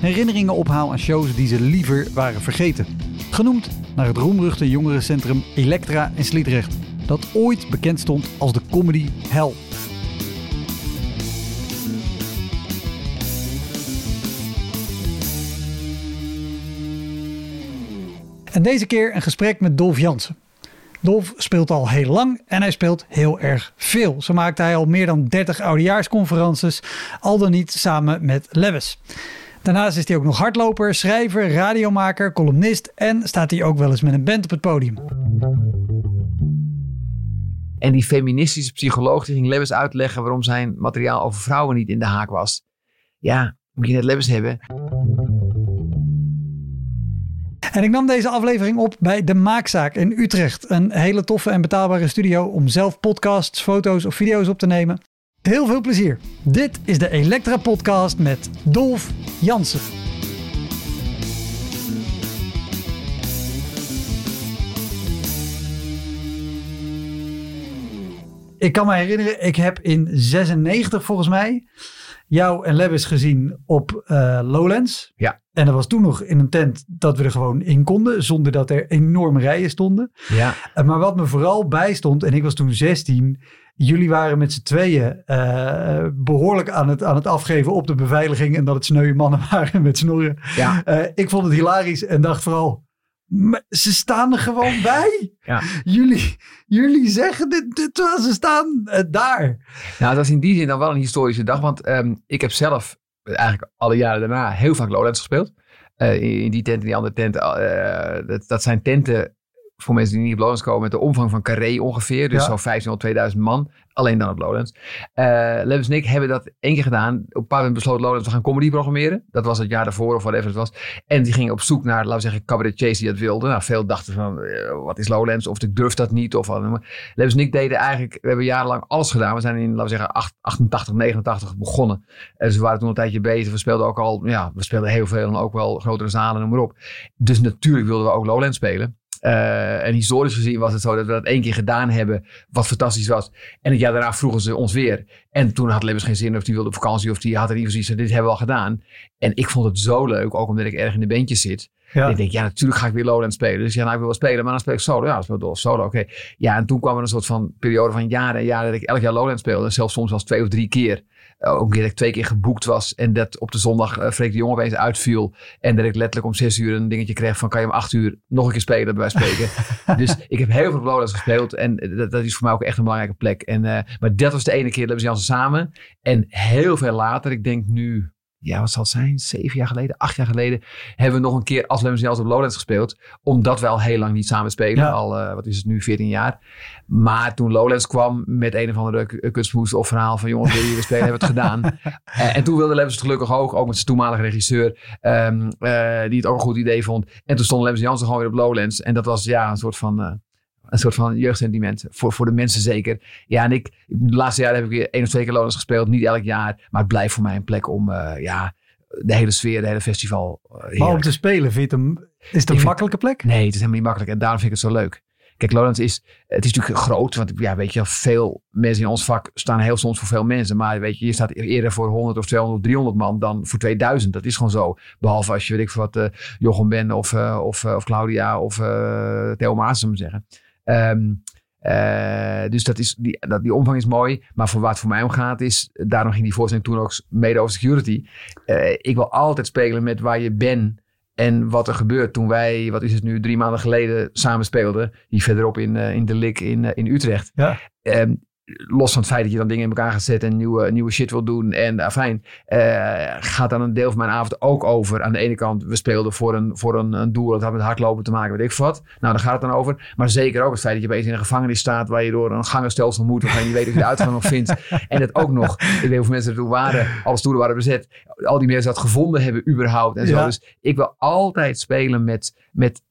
herinneringen ophaal aan shows die ze liever waren vergeten. Genoemd naar het roemruchte jongerencentrum Elektra in Sliedrecht, dat ooit bekend stond als de comedy hell. En deze keer een gesprek met Dolf Jansen. Dolf speelt al heel lang en hij speelt heel erg veel. Zo maakt hij al meer dan 30 oudejaarsconferences, al dan niet samen met Lewis. Daarnaast is hij ook nog hardloper, schrijver, radiomaker, columnist en staat hij ook wel eens met een band op het podium. En die feministische psycholoog die ging Lewis uitleggen waarom zijn materiaal over vrouwen niet in de haak was. Ja, moet je net Lewis hebben. En ik nam deze aflevering op bij De Maakzaak in Utrecht. Een hele toffe en betaalbare studio om zelf podcasts, foto's of video's op te nemen. Heel veel plezier. Dit is de Elektra Podcast met Dolf Jansen. Ik kan me herinneren, ik heb in 96 volgens mij jou en Lewis gezien op uh, Lowlands. Ja. En dat was toen nog in een tent dat we er gewoon in konden, zonder dat er enorme rijen stonden. Ja. Uh, maar wat me vooral bijstond, en ik was toen 16, jullie waren met z'n tweeën uh, behoorlijk aan het, aan het afgeven op de beveiliging en dat het sneuwe mannen waren met snorren. Ja. ik vond het hilarisch en dacht vooral, ze staan er gewoon bij. Ja. Jullie, jullie zeggen dit, dit terwijl ze staan uh, daar. Nou, dat is in die zin dan wel een historische dag. Want um, ik heb zelf eigenlijk alle jaren daarna heel vaak Lowlands gespeeld. Uh, in, in, die tent en die andere tent. Uh, dat, dat zijn tenten voor mensen die niet op Lowlands komen met de omvang van Carré ongeveer. Dus ja. zo'n 1500, 2000 man. Alleen dan op Lowlands. Uh, Lewis en ik hebben dat één keer gedaan. Op een paar momenten besloot Lowlands, we gaan comedy programmeren. Dat was het jaar daarvoor of whatever het was. En die gingen op zoek naar, laten we zeggen, cabaretiers die dat wilden. Nou, veel dachten van, uh, wat is Lowlands? Of ik durf dat niet. Of wat. Lewis en ik deden eigenlijk, we hebben jarenlang alles gedaan. We zijn in, laten we zeggen, 88, 89 begonnen. En ze waren toen een tijdje bezig. We speelden ook al, ja, we speelden heel veel en ook wel grotere zalen, noem maar op. Dus natuurlijk wilden we ook Lowlands spelen. Uh, en historisch gezien was het zo dat we dat één keer gedaan hebben, wat fantastisch was. En het jaar daarna vroegen ze ons weer. En toen had Lewis geen zin of die wilde op vakantie of die had er niet precies. Dit hebben we al gedaan. En ik vond het zo leuk, ook omdat ik erg in de bandjes zit. Ja. En ik denk, ja, natuurlijk ga ik weer Lowland spelen. Dus ja, nou, ik wil wel spelen, maar dan speel ik solo. Ja, dan speel ik door solo, oké. Okay. Ja, en toen kwam er een soort van periode van jaren en jaren dat ik elk jaar Lowland speelde. Zelfs soms wel twee of drie keer. Uh, ook ik twee keer geboekt was en dat op de zondag uh, Freek de Jong opeens uitviel. En dat ik letterlijk om zes uur een dingetje kreeg van kan je om acht uur nog een keer spelen bij spreken. dus ik heb heel veel Lowlands gespeeld en dat, dat, is voor mij ook echt een belangrijke plek. En, uh, maar dat was de ene keer, dat we Jansen samen. En heel veel later, ik denk nu ja, wat zal het zijn? Zeven jaar geleden, acht jaar geleden, hebben we nog een keer als Lemmens zelfs op Lowlands gespeeld. Omdat we al heel lang niet samen spelen. Ja. Al, uh, wat is het nu, 14 jaar. Maar toen Lowlands kwam met een of andere kunstmoes of verhaal van jongens, willen jullie spelen, hebben we het gedaan. uh, en toen wilde Lemmens het gelukkig ook, ook met zijn toenmalige regisseur, um, uh, die het ook een goed idee vond. En toen stond Lemmens Jansen gewoon weer op Lowlands. En dat was ja, een soort van een soort van jeugdsentiment. Voor, voor de mensen zeker. Ja, en ik, de laatste jaren heb ik weer één of twee keer Lowlands gespeeld. Niet elk jaar. Maar het blijft voor mij een plek om, uh, ja, de hele sfeer, de hele festival. Uh, maar om te spelen, vind je het een, is het een ik makkelijke plek? Nee, het is helemaal niet makkelijk. En daarom vind ik het zo leuk. Kijk, Lowlands is, het is natuurlijk groot. Want ja, weet je, veel mensen in ons vak staan heel soms voor veel mensen. Maar weet je, je staat eerder voor 100 of 200 of 300 man dan voor 2000. Dat is gewoon zo. Behalve als je, weet ik wat, uh, Jochem Ben of, uh, of, of Claudia of Theo Maas, zou zeggen. Um, uh, dus dat is, die, dat, die omvang is mooi. Maar voor wat het voor mij om gaat is, daarom ging die voorstelling toen ook mede over security. Uh, ik wil altijd spelen met waar je bent En wat er gebeurt toen wij, wat is het nu, drie maanden geleden samen speelden. Hier verderop in, uh, in de Lik in, in Utrecht. Ja. Um, los van het feit dat je dan dingen in elkaar gaat zetten en nieuwe, nieuwe shit wil doen. En afijn, uh, gaat dan een deel van mijn avond ook over. Aan de ene kant, we speelden voor een, voor een, een doel dat had met hardlopen te maken, weet ik wat. Nou, daar gaat het dan over. Maar zeker ook het feit dat je opeens in een gevangenis staat waar je door een gangenstelsel moet, waarvan je niet weet of je de uitgang nog vindt. En het ook nog, ik weet hoeveel mensen er toen waren, alle stoelen waren bezet. Al die mensen dat gevonden hebben überhaupt en zo. Ja. Dus ik wil altijd spelen met, met,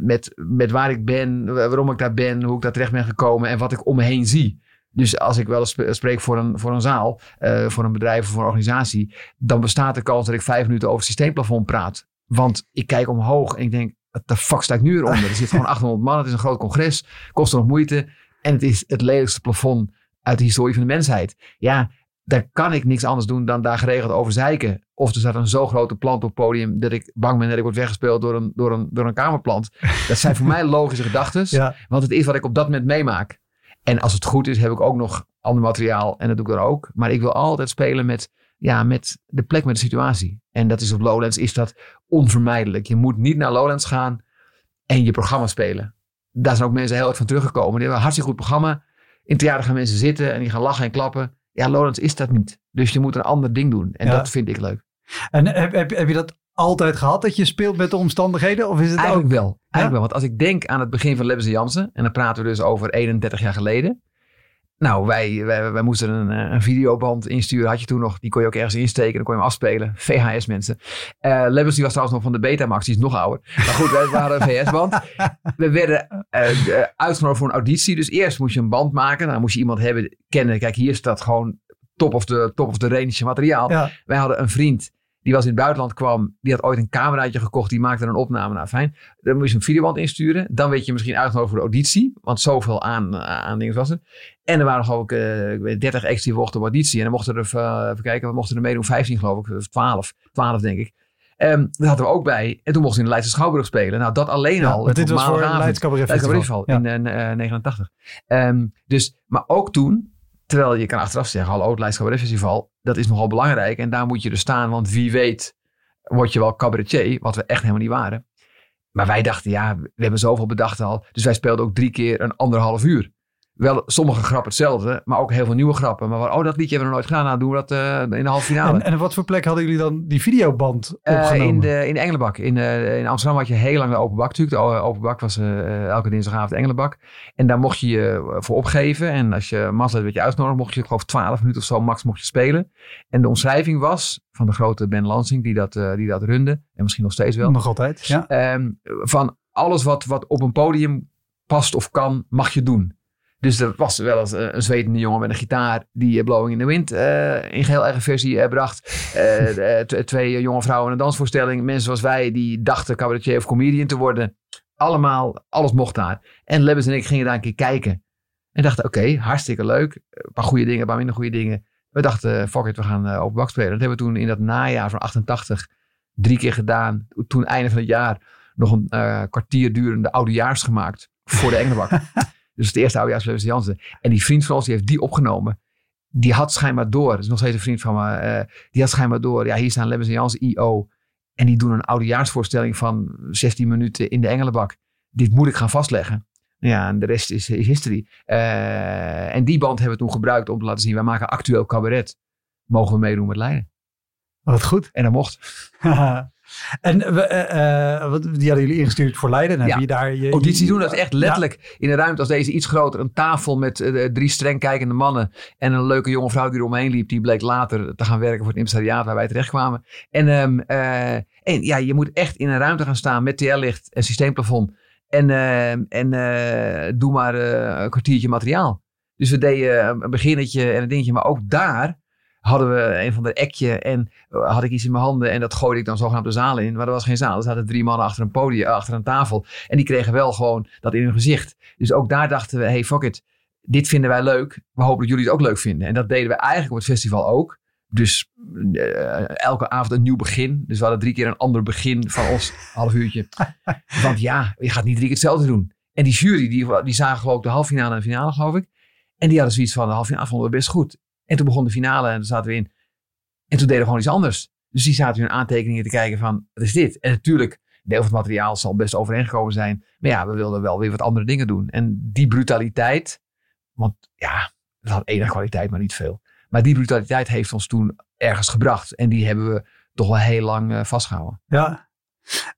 met, met waar ik ben, waarom ik daar ben, hoe ik daar terecht ben gekomen en wat ik om me heen zie. Dus als ik wel eens spreek voor een, voor een zaal, uh, voor een bedrijf of voor een organisatie, dan bestaat de kans dat ik vijf minuten over het systeemplafond praat. Want ik kijk omhoog en ik denk, wat de fuck sta ik nu eronder? Er zit gewoon 800 man, het is een groot congres, kost nog moeite. En het is het lelijkste plafond uit de historie van de mensheid. Ja, daar kan ik niks anders doen dan daar geregeld over zeiken. Of er staat een zo grote plant op het podium dat ik bang ben dat ik word weggespeeld door een, door een, door een kamerplant. Dat zijn voor mij logische gedachten, want het is wat ik op dat moment meemaak. En als het goed is, heb ik ook nog ander materiaal. En dat doe ik dan ook. Maar ik wil altijd spelen met, ja, met de plek, met de situatie. En dat is op Lowlands is dat onvermijdelijk. Je moet niet naar Lowlands gaan en je programma spelen. Daar zijn ook mensen heel erg van teruggekomen. Die hebben een hartstikke goed programma. In het theater gaan mensen zitten en die gaan lachen en klappen. Ja, Lowlands is dat niet. Dus je moet een ander ding doen. En Ja. dat vind ik leuk. En heb, heb, heb je dat altijd gehad, dat je speelt met de omstandigheden? Of is het Eigenlijk ook... wel. Eigenlijk wel. Want als ik denk aan het begin van Lebbes en Jansen. En dan praten we dus over 31 jaar geleden. Nou, wij, wij, wij moesten een, eh, een videoband insturen. Had je toen nog. Die kon je ook ergens insteken. Dan kon je hem afspelen. VHS mensen. Eh Lebbes die was trouwens nog van de Betamax. Die is nog ouder. Maar goed, wij waren een VHS-band. We werden eh, de- uitgenodigd voor een auditie. Dus eerst moest je een band maken. Dan moest je iemand hebben kennen. Kijk, hier staat gewoon top of the, top of the range materiaal. Ja, Wij hadden een vriend die was in het buitenland kwam. Die had ooit een cameraatje gekocht. Die maakte een opname. Nou, fijn. Dan moest je een videoband insturen. Dan werd je misschien uitgenodigd voor de auditie. Want zoveel aan, aan dingen was het. En er waren nog ook eh, weet, 30 extra die mochten op auditie. En dan mochten er, eh, even kijken, we mochten er meedoen. 15 geloof ik. Of 12. 12 denk ik. Ehm dat hadden we ook bij. En toen mochten we in de Leidse Schouwburg spelen. Nou, dat alleen ja al. want dit was voor maandagavond. Leids Cabaret Leids Festival. Cabaret Ja. in eh, 89. Ehm, dus, maar ook toen, terwijl je kan achteraf zeggen, hallo, het Leids Festival, dat is nogal belangrijk. En daar moet je er staan, want wie weet word je wel cabaretier, wat we echt helemaal niet waren. Maar wij dachten, ja, we hebben zoveel bedacht al. Dus wij speelden ook drie keer een anderhalf uur. Wel sommige grappen hetzelfde, maar ook heel veel nieuwe grappen. Maar waar, oh, dat liedje hebben we nog nooit gedaan. Nou, doen we dat eh, in de halve finale. En, en op wat voor plek hadden jullie dan die videoband Eh, opgenomen? in, de, in de Engelenbak. In, eh, in Amsterdam had je heel lang de open bak natuurlijk. De o- open bak was elke dinsdagavond de Engelenbak. En daar mocht je je voor opgeven. En als je mazzel werd je uitgenodigd, mocht je ik geloof 12 minuten of zo max mocht je spelen. En de omschrijving was van de grote Ben Lansing die dat, die dat runde. En misschien nog steeds wel. Nog altijd, ja. Ehm, van alles wat, wat op een podium past of kan, mag je doen. Dus er was wel eens eh, een zwetende jongen met een gitaar die eh, Blowing in the Wind eh, in geheel eigen versie bracht. Twee jonge vrouwen een dansvoorstelling. Mensen zoals wij die dachten cabaretier of comedian te worden. Allemaal, alles mocht daar. En Lebbes en ik gingen daar een keer kijken. En dachten, oké, hartstikke leuk. Een paar goede dingen, een paar minder goede dingen. We dachten, fuck it, we gaan eh, open bak spelen. Dat hebben we toen in dat najaar van 88 drie keer gedaan. Toen einde van het jaar nog een kwartier durende oudejaars gemaakt voor de Engelenbak. dus het eerste oudejaars van Jansen. En die vriend van ons, die heeft die opgenomen. Die had schijnbaar door, dat is nog steeds een vriend van me, eh, die had schijnbaar door, ja hier staan Lebbes en Jansen IO. En die doen een oudejaarsvoorstelling van 16 minuten in de Engelenbak. Dit moet ik gaan vastleggen. Ja, en de rest is, is history. Eh, en die band hebben we toen gebruikt om te laten zien, wij maken actueel cabaret. Mogen we meedoen met Leiden? Wat goed. En dat mocht. en we, eh, eh, wat- die hadden jullie ingestuurd voor Leiden. Dan Ja. heb je daar je, Auditie je- doen, dat is echt letterlijk in een ruimte als deze iets groter. Een tafel met eh, drie streng kijkende mannen. En een leuke jonge vrouw die eromheen liep. Die bleek later te gaan werken voor het impresariaat waar wij terechtkwamen. En, ehm, eh, en ja, je moet echt in een ruimte gaan staan met TL-licht en systeemplafond. En, ehm, en eh, doe maar eh, een kwartiertje materiaal. Dus we deden een beginnetje en een dingetje. Maar ook daar hadden we een van de ekje en eh, had ik iets in mijn handen. En dat gooide ik dan zogenaamd de zaal in. Maar er was geen zaal. Er zaten drie mannen achter een podium, achter een tafel. En die kregen wel gewoon dat in hun gezicht. Dus ook daar dachten we, hey fuck it. Dit vinden wij leuk. We hopen dat jullie het ook leuk vinden. En dat deden we eigenlijk op het festival ook. Dus eh, elke avond een nieuw begin. Dus we hadden drie keer een ander begin van ons half uurtje. Want ja, je gaat niet drie keer hetzelfde doen. En die jury, die, die zagen geloof ik de halve finale en de finale, geloof ik. En die hadden zoiets van, de halve finale vonden we best goed. En toen begon de finale en daar zaten we in. En toen deden we gewoon iets anders. Dus die zaten hun aantekeningen te kijken van, wat is dit? En natuurlijk, deel van het materiaal zal best overeengekomen zijn. Maar ja, we wilden wel weer wat andere dingen doen. En die brutaliteit, want ja, het had enige kwaliteit, maar niet veel. Maar die brutaliteit heeft ons toen ergens gebracht. En die hebben we toch wel heel lang uh, vastgehouden. Ja,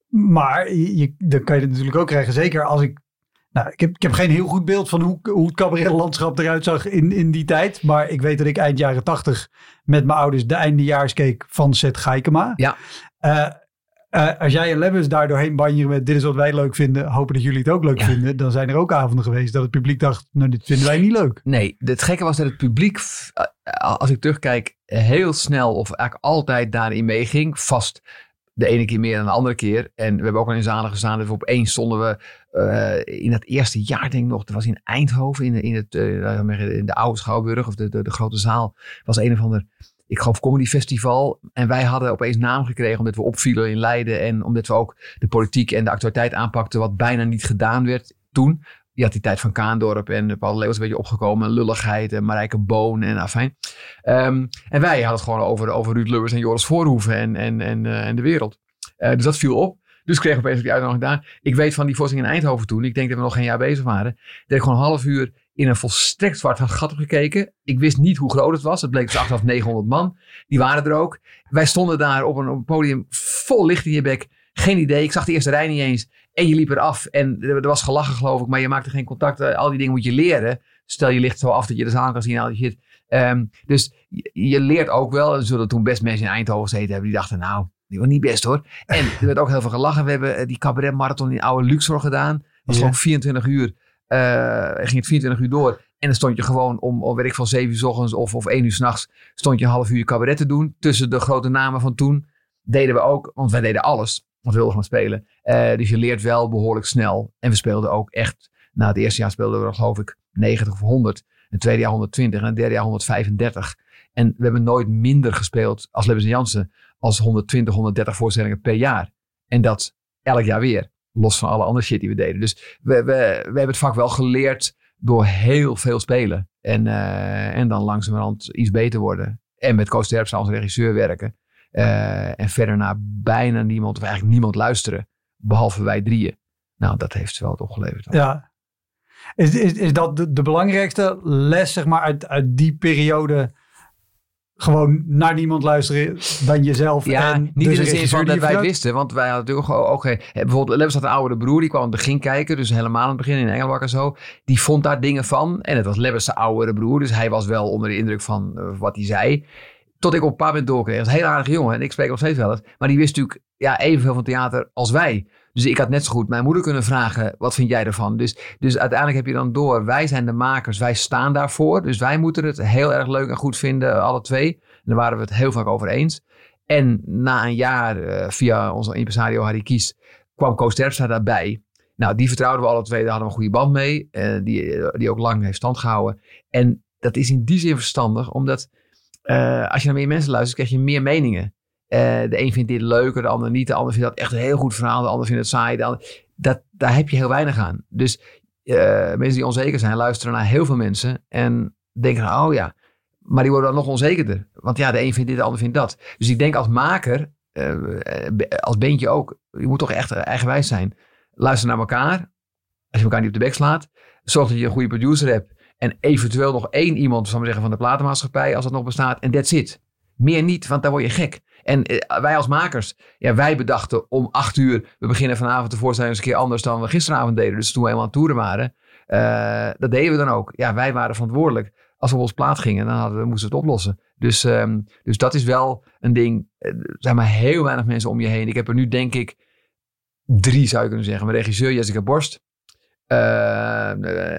maar je, dan kan je het natuurlijk ook krijgen. Zeker als ik nou, ik heb, ik heb geen heel goed beeld van hoe, hoe het cabaretlandschap eruit zag in, in die tijd. Maar ik weet dat ik eind jaren tachtig met mijn ouders de eindejaars keek van Seth Geikema. Ja. Uh, uh, als jij en Lemmens daar doorheen banjeren met dit is wat wij leuk vinden, hopen dat jullie het ook leuk vinden. Dan zijn er ook avonden geweest dat het publiek dacht, nou dit vinden wij niet leuk. Nee, het gekke was dat het publiek, als ik terugkijk, heel snel of eigenlijk altijd daarin meeging. Vast de ene keer meer dan de andere keer. En we hebben ook al in zalen gestaan. Dus opeens stonden we in het eerste jaar, denk ik nog. Dat was in Eindhoven, in, in, het, uh, in de oude Schouwburg, of de, de, grote zaal. was een of ander, ik geloof, comedy festival. En wij hadden opeens naam gekregen omdat we opvielen in Leiden. En omdat we ook de politiek en de actualiteit aanpakten, wat bijna niet gedaan werd toen. Je had die tijd van Kaandorp en Paul Leeuws een beetje opgekomen. Lulligheid en Marijke Boon en afijn. Um, en wij hadden het gewoon over, over Ruud Lubbers en Joris Voorhoeven en, en, en, uh, en de wereld. Dus dat viel op. Dus kreeg ik opeens die uitnodiging daar. Ik weet van die voorstelling in Eindhoven toen. Ik denk dat we nog geen jaar bezig waren. Dat ik gewoon een half uur in een volstrekt zwart gat gekeken. Ik wist niet hoe groot het was. Het bleek dus achteraf 900 man. Die waren er ook. Wij stonden daar op een, podium vol licht in je bek. Geen idee. Ik zag de eerste rij niet eens. En je liep eraf. En er, was gelachen geloof ik. Maar je maakte geen contact. Al die dingen moet je leren. Stel je licht zo af dat je de zaal kan zien. Al die shit. Um, dus je, je, leert ook wel. Er zullen toen best mensen in Eindhoven gezeten hebben. Die dachten nou, die was niet best hoor. En er werd ook heel veel gelachen. We hebben die cabaret marathon in oude Luxor gedaan. Dat was gewoon 24 uur. Uh, ging het 24 uur door. En dan stond je gewoon om, om weet ik van 7 uur s ochtends of, of 1 uur s'nachts. Stond je een half uur cabaret te doen. Tussen de grote namen van toen. Deden we ook, want wij deden alles. Want we wilden gaan spelen. Uh, dus je leert wel behoorlijk snel. En we speelden ook echt. Na het eerste jaar speelden we geloof ik 90 of 100. Het tweede jaar 120 en het derde jaar 135. En we hebben nooit minder gespeeld als Lebbes en Jansen als 120, 130 voorstellingen per jaar. En dat elk jaar weer. Los van alle andere shit die we deden. Dus we, we, we hebben het vak wel geleerd door heel veel spelen. En, uh, en dan langzamerhand iets beter worden. En met Koos Terpstra als regisseur werken. Uh, en verder naar bijna niemand, of eigenlijk niemand luisteren. Behalve wij drieën. Nou, dat heeft wel het opgeleverd. Ja. Is, is, is dat de, de belangrijkste les, zeg maar, uit, uit die periode gewoon naar niemand luisteren dan jezelf. Ja, en niet dus in de zin van dat wij het wisten. Want wij hadden natuurlijk ook geen... Bijvoorbeeld, Lewis had een oudere broer. Die kwam aan het begin kijken. Dus helemaal aan het begin in Engelbak en zo. Die vond daar dingen van. En het was Lewis' oudere broer. Dus hij was wel onder de indruk van uh, wat hij zei. Tot ik op een paar doorkreeg. Dat is een heel aardige jongen. En ik spreek nog steeds wel eens. Maar die wist natuurlijk ja, evenveel van theater als wij. Dus ik had net zo goed mijn moeder kunnen vragen, wat vind jij ervan? Dus, dus uiteindelijk heb je dan door, wij zijn de makers, wij staan daarvoor. Dus wij moeten het heel erg leuk en goed vinden, alle twee. En daar waren we het heel vaak over eens. En na een jaar, uh, via onze impresario Harry Kies, kwam Koos Terpstra daarbij. Nou, die vertrouwden we alle twee, daar hadden we een goede band mee. Uh, die, die ook lang heeft stand gehouden. En dat is in die zin verstandig, omdat uh, als je naar meer mensen luistert, krijg je meer meningen. Uh, de een vindt dit leuker, de ander niet. De ander vindt dat echt een heel goed verhaal. De ander vindt het saai. De ander, dat, daar heb je heel weinig aan. Dus uh, mensen die onzeker zijn, luisteren naar heel veel mensen. En denken, oh ja. Maar die worden dan nog onzekerder. Want ja, de een vindt dit, de ander vindt dat. Dus ik denk als maker, als beentje ook. Je moet toch echt eigenwijs zijn. Luister naar elkaar. Als je elkaar niet op de bek slaat. Zorg dat je een goede producer hebt. En eventueel nog één iemand, zal zeggen, van de platenmaatschappij. Als dat nog bestaat. En that's it. Meer niet, want dan word je gek. En wij als makers, ja, wij bedachten om acht uur, we beginnen vanavond de voorstelling eens een keer anders dan we gisteravond deden. Dus toen we helemaal aan toeren waren, uh, dat deden we dan ook. Ja, wij waren verantwoordelijk. Als we op ons plaat gingen, dan hadden we, moesten we het oplossen. Dus, um, dus dat is wel een ding. Er zijn maar heel weinig mensen om je heen. Ik heb er nu denk ik drie, zou je kunnen zeggen. Mijn regisseur Jessica Borst. Uh,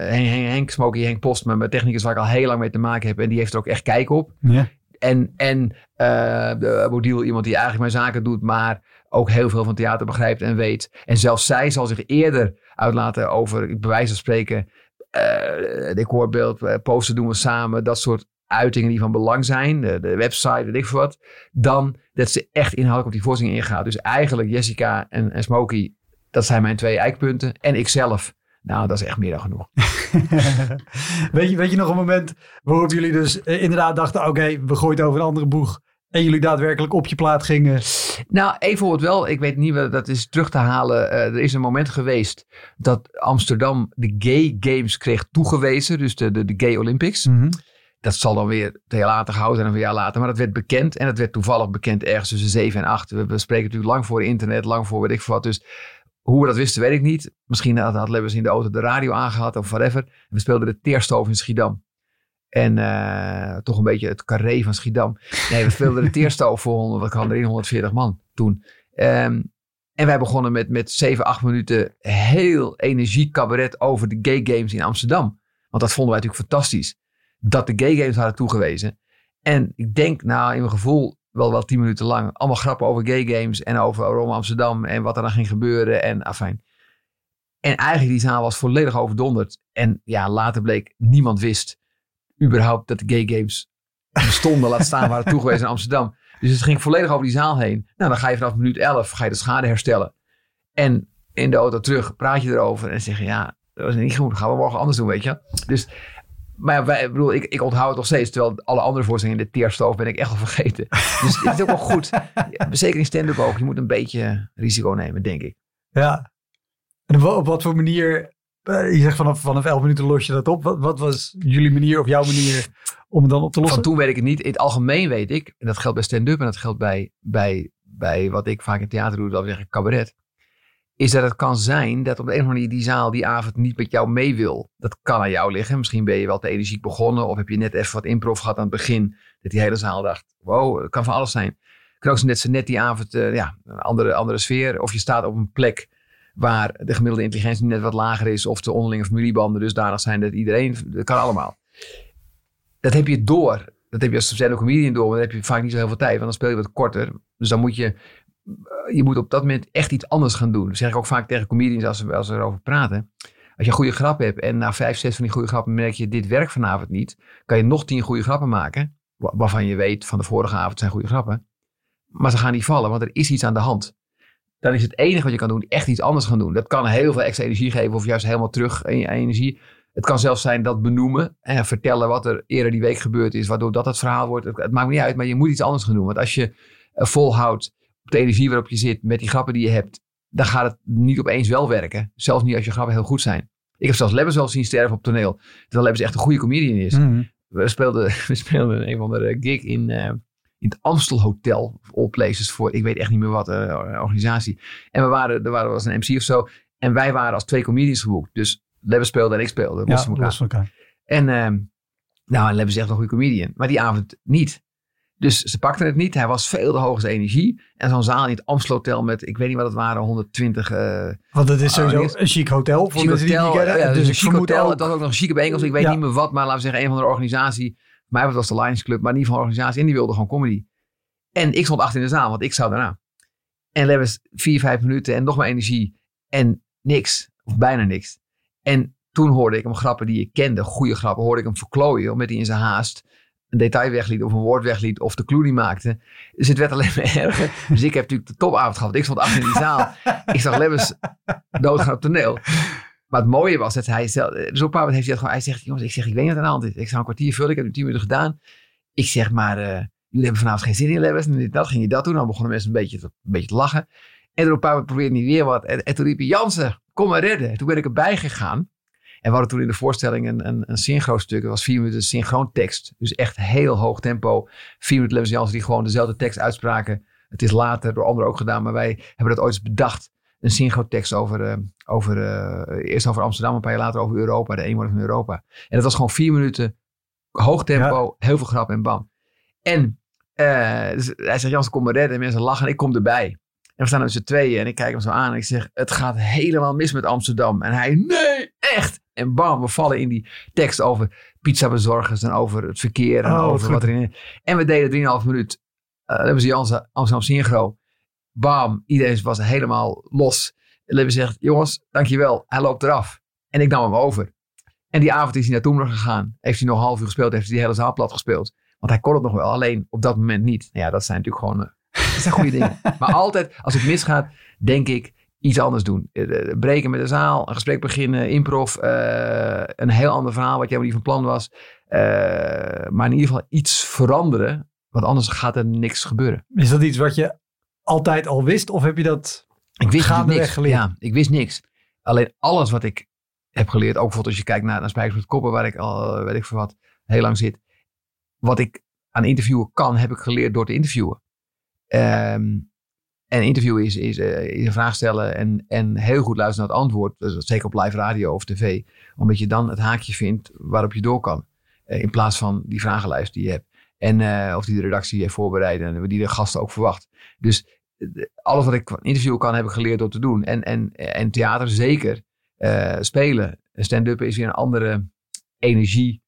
Henk, Henk, Smokey, Henk Post, mijn technicus waar ik al heel lang mee te maken heb. En die heeft er ook echt kijk op. Ja. En, en uh, Bodil, iemand die eigenlijk mijn zaken doet, maar ook heel veel van theater begrijpt en weet. En zelfs zij zal zich eerder uitlaten over, bij wijze van spreken, uh, decorbeeld, uh, posten doen we samen, dat soort uitingen die van belang zijn, de, de website, weet ik veel wat, dan dat ze echt inhoudelijk op die voorziening ingaat. Dus eigenlijk Jessica en, en Smokey, dat zijn mijn twee eikpunten. En ikzelf. Nou, dat is echt meer dan genoeg. weet, je, weet je nog een moment waarop jullie dus inderdaad dachten... oké, okay, we gooien het over een andere boeg... en jullie daadwerkelijk op je plaat gingen. Nou, even bijvoorbeeld wel, ik weet niet, dat is terug te halen. Uh, er is een moment geweest dat Amsterdam de Gay Games kreeg toegewezen. Dus de, de, de Gay Olympics. Mhm. Dat zal dan weer jaar later gehouden zijn, of een jaar later. Maar dat werd bekend. En dat werd toevallig bekend ergens tussen 7 en 8. We, we spreken natuurlijk lang voor internet, lang voor weet ik wat. Dus hoe we dat wisten, weet ik niet. Misschien had, had Lebbers in de auto de radio aangehad of whatever. We speelden de Teerstoof in Schiedam. En uh, toch een beetje het carré van Schiedam. Nee, we speelden de Teerstoof voor 100, wat kan erin, 140 man toen. Um, en wij begonnen met, met 7, 8 minuten heel energiek cabaret over de gay games in Amsterdam. Want dat vonden wij natuurlijk fantastisch. Dat de gay games hadden toegewezen. En ik denk, nou, in mijn gevoel, wel wel 10 minuten lang. Allemaal grappen over gay games en over Rome Amsterdam en wat er dan ging gebeuren. En afijn. En eigenlijk die zaal was volledig overdonderd. En ja, later bleek, niemand wist überhaupt dat de gay games bestonden. laat staan waren toegewezen in Amsterdam. Dus het ging volledig over die zaal heen. Nou, dan ga je vanaf minuut 11 ga je de schade herstellen. En in de auto terug praat je erover en zeg je, ja, dat was niet goed. Gaan we morgen anders doen, weet je. Dus, maar wij, bedoel, ik, ik onthoud het nog steeds. Terwijl alle andere voorstellingen in de teerstoof ben ik echt al vergeten. Dus het is ook wel goed. Zeker in stand-up ook. Je moet een beetje risico nemen, denk ik. Ja. En op wat voor manier je zegt vanaf, vanaf 11 minuten los je dat op. Wat, wat, was jullie manier of jouw manier om het dan op te lossen? Van toen weet ik het niet. In het algemeen weet ik, en dat geldt bij stand-up en dat geldt bij, bij, bij wat ik vaak in theater doe, dat we zeggen cabaret. Is dat het kan zijn dat op de een of andere manier die zaal die avond niet met jou mee wil. Dat kan aan jou liggen. Misschien ben je wel te energiek begonnen. Of heb je net even wat improv gehad aan het begin. Dat die hele zaal dacht, wow, het kan van alles zijn. Het kan ook net zo net die avond, uh, ja, een andere, andere sfeer. Of je staat op een plek waar de gemiddelde intelligentie net wat lager is of de onderlinge familiebanden dusdanig zijn dat iedereen, dat kan allemaal. Dat heb je door. Dat heb je als stand comedian door, maar dan heb je vaak niet zo heel veel tijd, want dan speel je wat korter. Dus dan moet je, eh, je moet op dat moment echt iets anders gaan doen. Dat zeg ik ook vaak tegen comedians als we, als erover praten. Als je een goede grap hebt en na vijf, zes van die goede grappen merk je dit werkt vanavond niet, kan je nog tien goede grappen maken, waarvan je weet van de vorige avond zijn goede grappen. Maar ze gaan niet vallen, want er is iets aan de hand dan is het enige wat je kan doen echt iets anders gaan doen. Dat kan heel veel extra energie geven of juist helemaal terug in je energie. Het kan zelfs zijn dat benoemen en vertellen wat er eerder die week gebeurd is, waardoor dat het verhaal wordt. Het, maakt niet uit, maar je moet iets anders gaan doen. Want als je uh, volhoudt de energie waarop je zit, met die grappen die je hebt, dan gaat het niet opeens wel werken. Zelfs niet als je grappen heel goed zijn. Ik heb zelfs Lebbers wel zien sterven op toneel. Terwijl Lebbers echt een goede comedian is. Mhm. We, speelden, we speelden een van de gig in, uh, in het Amstel Hotel, of all places, voor ik weet echt niet meer wat, uh, organisatie. En we waren, er waren, was een MC of zo. En wij waren als twee comedians geboekt. Dus Lebbe speelde en ik speelde. Ja, elkaar. En uh, nou, Lebbe is echt een goede comedian. Maar die avond niet. Dus ze pakten het niet. Hij was veel te hoog energie. En zo'n zaal in het Amstel Hotel met, ik weet niet wat het waren, 10020... Uh, Want het is sowieso een chic hotel. Voor chic hotel, die ja, dus een chic hotel. Ook... Dat ook nog een chique bijeenkomst. Ik weet niet meer wat, maar laten we zeggen, een van de organisatie maar het was de Lions Club, maar in ieder geval een organisatie. En die wilde gewoon comedy. En ik stond achter in de zaal, want ik zou daarna. En Lewis vier, vijf minuten en nog maar energie. En niks, of bijna niks. En toen hoorde ik hem grappen die ik kende, goede grappen, hoorde ik hem verklooien. Omdat hij in zijn haast een detail wegliet of een woord wegliet of de clue niet maakte. Dus het werd alleen maar erger. Dus ik heb natuurlijk de topavond gehad. Ik stond achter in die zaal. ik zag Lewis doodgaan op toneel. Maar het mooie was dat hij zelf, dus op een heeft hij het gewoon, hij zegt, jongens, ik zeg, ik weet niet wat aan de hand is. Ik zou een kwartier vullen, ik heb nu tien minuten gedaan. Ik zeg maar, uh, jullie hebben vanavond geen zin in Lewis. En dat ging je dat doen. Dan begonnen mensen een beetje, te, een beetje te lachen. En op een paar probeerde hij weer wat. En, en toen riep hij, Jansen, kom maar redden. En toen ben ik erbij gegaan. En we hadden toen in de voorstelling een, een, een synchro stuk. Dat was vier minuten synchroon tekst. Dus echt heel hoog tempo. Vier minuten Jansen die gewoon dezelfde tekst uitspraken. Het is later door anderen ook gedaan. Maar wij hebben dat ooit eens bedacht een synchrotekst over, uh, over uh, eerst over Amsterdam, een paar jaar later over Europa, de eenwording van Europa. En dat was gewoon vier minuten, hoog tempo, heel veel grap en bam. En uh, dus hij zegt, Jans, kom maar redden. En mensen lachen en ik kom erbij. En we staan met z'n tweeën en ik kijk hem zo aan en ik zeg, het gaat helemaal mis met Amsterdam. En hij, nee, echt. En bam, we vallen in die tekst over pizzabezorgers en over het verkeer en Oh, over goed. wat erin En we deden 3,5 minuut. Uh, hebben ze Jans Amsterdam Synchro. Bam, iedereen was helemaal los. En Lebbe zegt, jongens, dankjewel. Hij loopt eraf. En ik nam hem over. En die avond is hij naar Toemler gegaan. Heeft hij nog een half uur gespeeld. Heeft hij die hele zaal plat gespeeld. Want hij kon het nog wel. Alleen op dat moment niet. Nou ja, dat zijn natuurlijk gewoon... Uh, dat zijn goede dingen. Maar altijd, als het misgaat, denk ik iets anders doen. Uh, breken met de zaal. Een gesprek beginnen. Improv. Uh, een heel ander verhaal wat jij niet van plan was. maar in ieder geval iets veranderen. Want anders gaat er niks gebeuren. Is dat iets wat je altijd al wist? Of heb je dat Ik wist gaandeweg niks. geleerd? Ja, ik wist niks. Alleen alles wat ik heb geleerd, ook bijvoorbeeld als je kijkt naar, naar Spijkers met Koppen, waar ik al, eh, weet ik voor wat, heel lang zit. Wat ik aan interviewen kan, heb ik geleerd door te interviewen. Ehm, en interviewen is, is, eh, is een vraag stellen en, en heel goed luisteren naar het antwoord. Zeker op live radio of tv. Omdat je dan het haakje vindt waarop je door kan. Eh, in plaats van die vragenlijst die je hebt. En, eh, of die de redactie heeft voorbereid en die de gasten ook verwacht. Dus alles wat ik van interviewen kan, heb ik geleerd door te doen. En, en, en theater zeker. Eh, spelen. Stand-up is weer een andere energie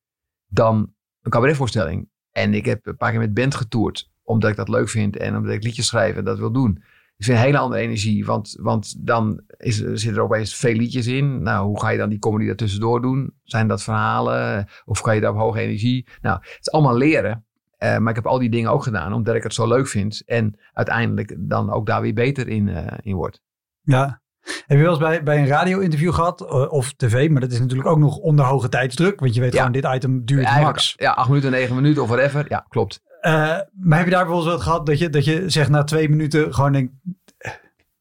dan een cabaretvoorstelling. En ik heb een paar keer met band getoerd. Omdat ik dat leuk vind en omdat ik liedjes schrijf en dat wil doen. Is een hele andere energie. Want, want dan is, zitten er opeens veel liedjes in. Nou, hoe ga je dan die comedy daartussendoor doen? Zijn dat verhalen? Of kan je daar op hoge energie? Nou, het is allemaal leren. Eh, maar ik heb al die dingen ook gedaan omdat ik het zo leuk vind. En uiteindelijk dan ook daar weer beter in, eh, in word. Ja. Heb je wel eens bij, bij een radio-interview gehad, eh, of tv, maar dat is natuurlijk ook nog onder hoge tijdsdruk, want je weet Ja. gewoon, dit item duurt max. Ja, acht minuten, negen minuten of whatever. Ja, klopt. Eh, maar heb je daar bijvoorbeeld wel gehad dat je, dat je zegt na twee minuten gewoon denkt,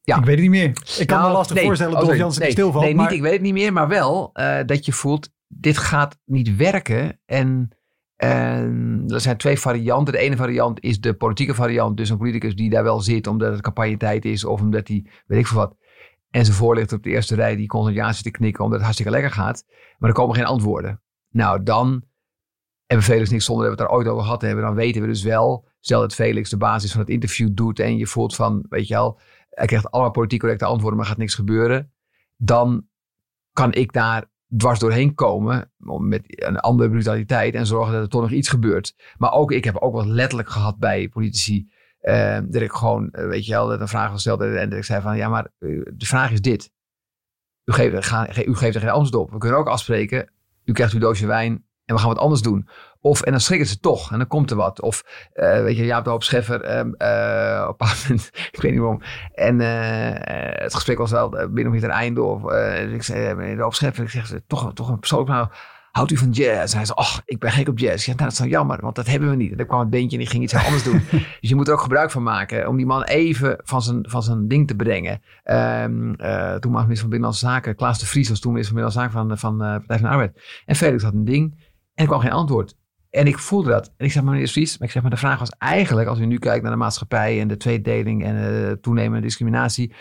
Ja. ik weet het niet meer. Ik kan me Nou, lastig nee. voorstellen Oh, dat sorry. Jansen nee, die stilvalt. Nee, maar niet, ik weet het niet meer, maar wel eh, dat je voelt, dit gaat niet werken. En, er zijn twee varianten. De ene variant is de politieke variant. Dus een politicus die daar wel zit omdat het campagnetijd is of omdat hij, weet ik veel wat. En zijn voorlichter op de eerste rij die concentratie te knikken omdat het hartstikke lekker gaat. Maar er komen geen antwoorden. Nou, dan hebben Felix niks zonder dat we het daar ooit over gehad hebben. Dan weten we dus wel, stel dat Felix de basis van het interview doet en je voelt van, weet je wel, hij krijgt allemaal politiek correcte antwoorden, maar gaat niks gebeuren. Dan kan ik daar dwars doorheen komen met een andere brutaliteit en zorgen dat er toch nog iets gebeurt. Maar ook, ik heb ook wel letterlijk gehad bij politici, eh, dat ik gewoon, eh, weet je wel, dat een vraag was gesteld en dat ik zei van, ja, maar eh, de vraag is dit. U geeft, ga, u geeft er geen antwoord op. We kunnen ook afspreken, u krijgt uw doosje wijn en we gaan wat anders doen. Of, en dan schrikken ze toch en dan komt er wat. Of, eh, weet je, Jaap de Hoop Scheffer, ehm, eh, op een moment, ik weet niet waarom. En eh, het gesprek was wel binnen of niet ten einde. Of, dus ik zei, meneer de Hoop Scheffer, ik zeg, toch, toch een persoonlijk nou, houdt u van jazz? En hij zei, ach, ik ben gek op jazz. Ik nou, dat is nou jammer, want dat hebben we niet. En dan kwam het beentje en die ging iets anders doen. dus je moet er ook gebruik van maken om die man even van zijn, van zijn ding te brengen. Eh toen minister van Binnenlandse Zaken, Klaas de Vries was toen minister van Binnenlandse Zaken van, van Partij van de Arbeid. En Felix had een ding en er kwam geen antwoord. En ik voelde dat. En ik zeg, maar meneer de Vries, maar ik zeg, maar de vraag was eigenlijk, als u nu kijkt naar de maatschappij en de tweedeling en de toenemende discriminatie,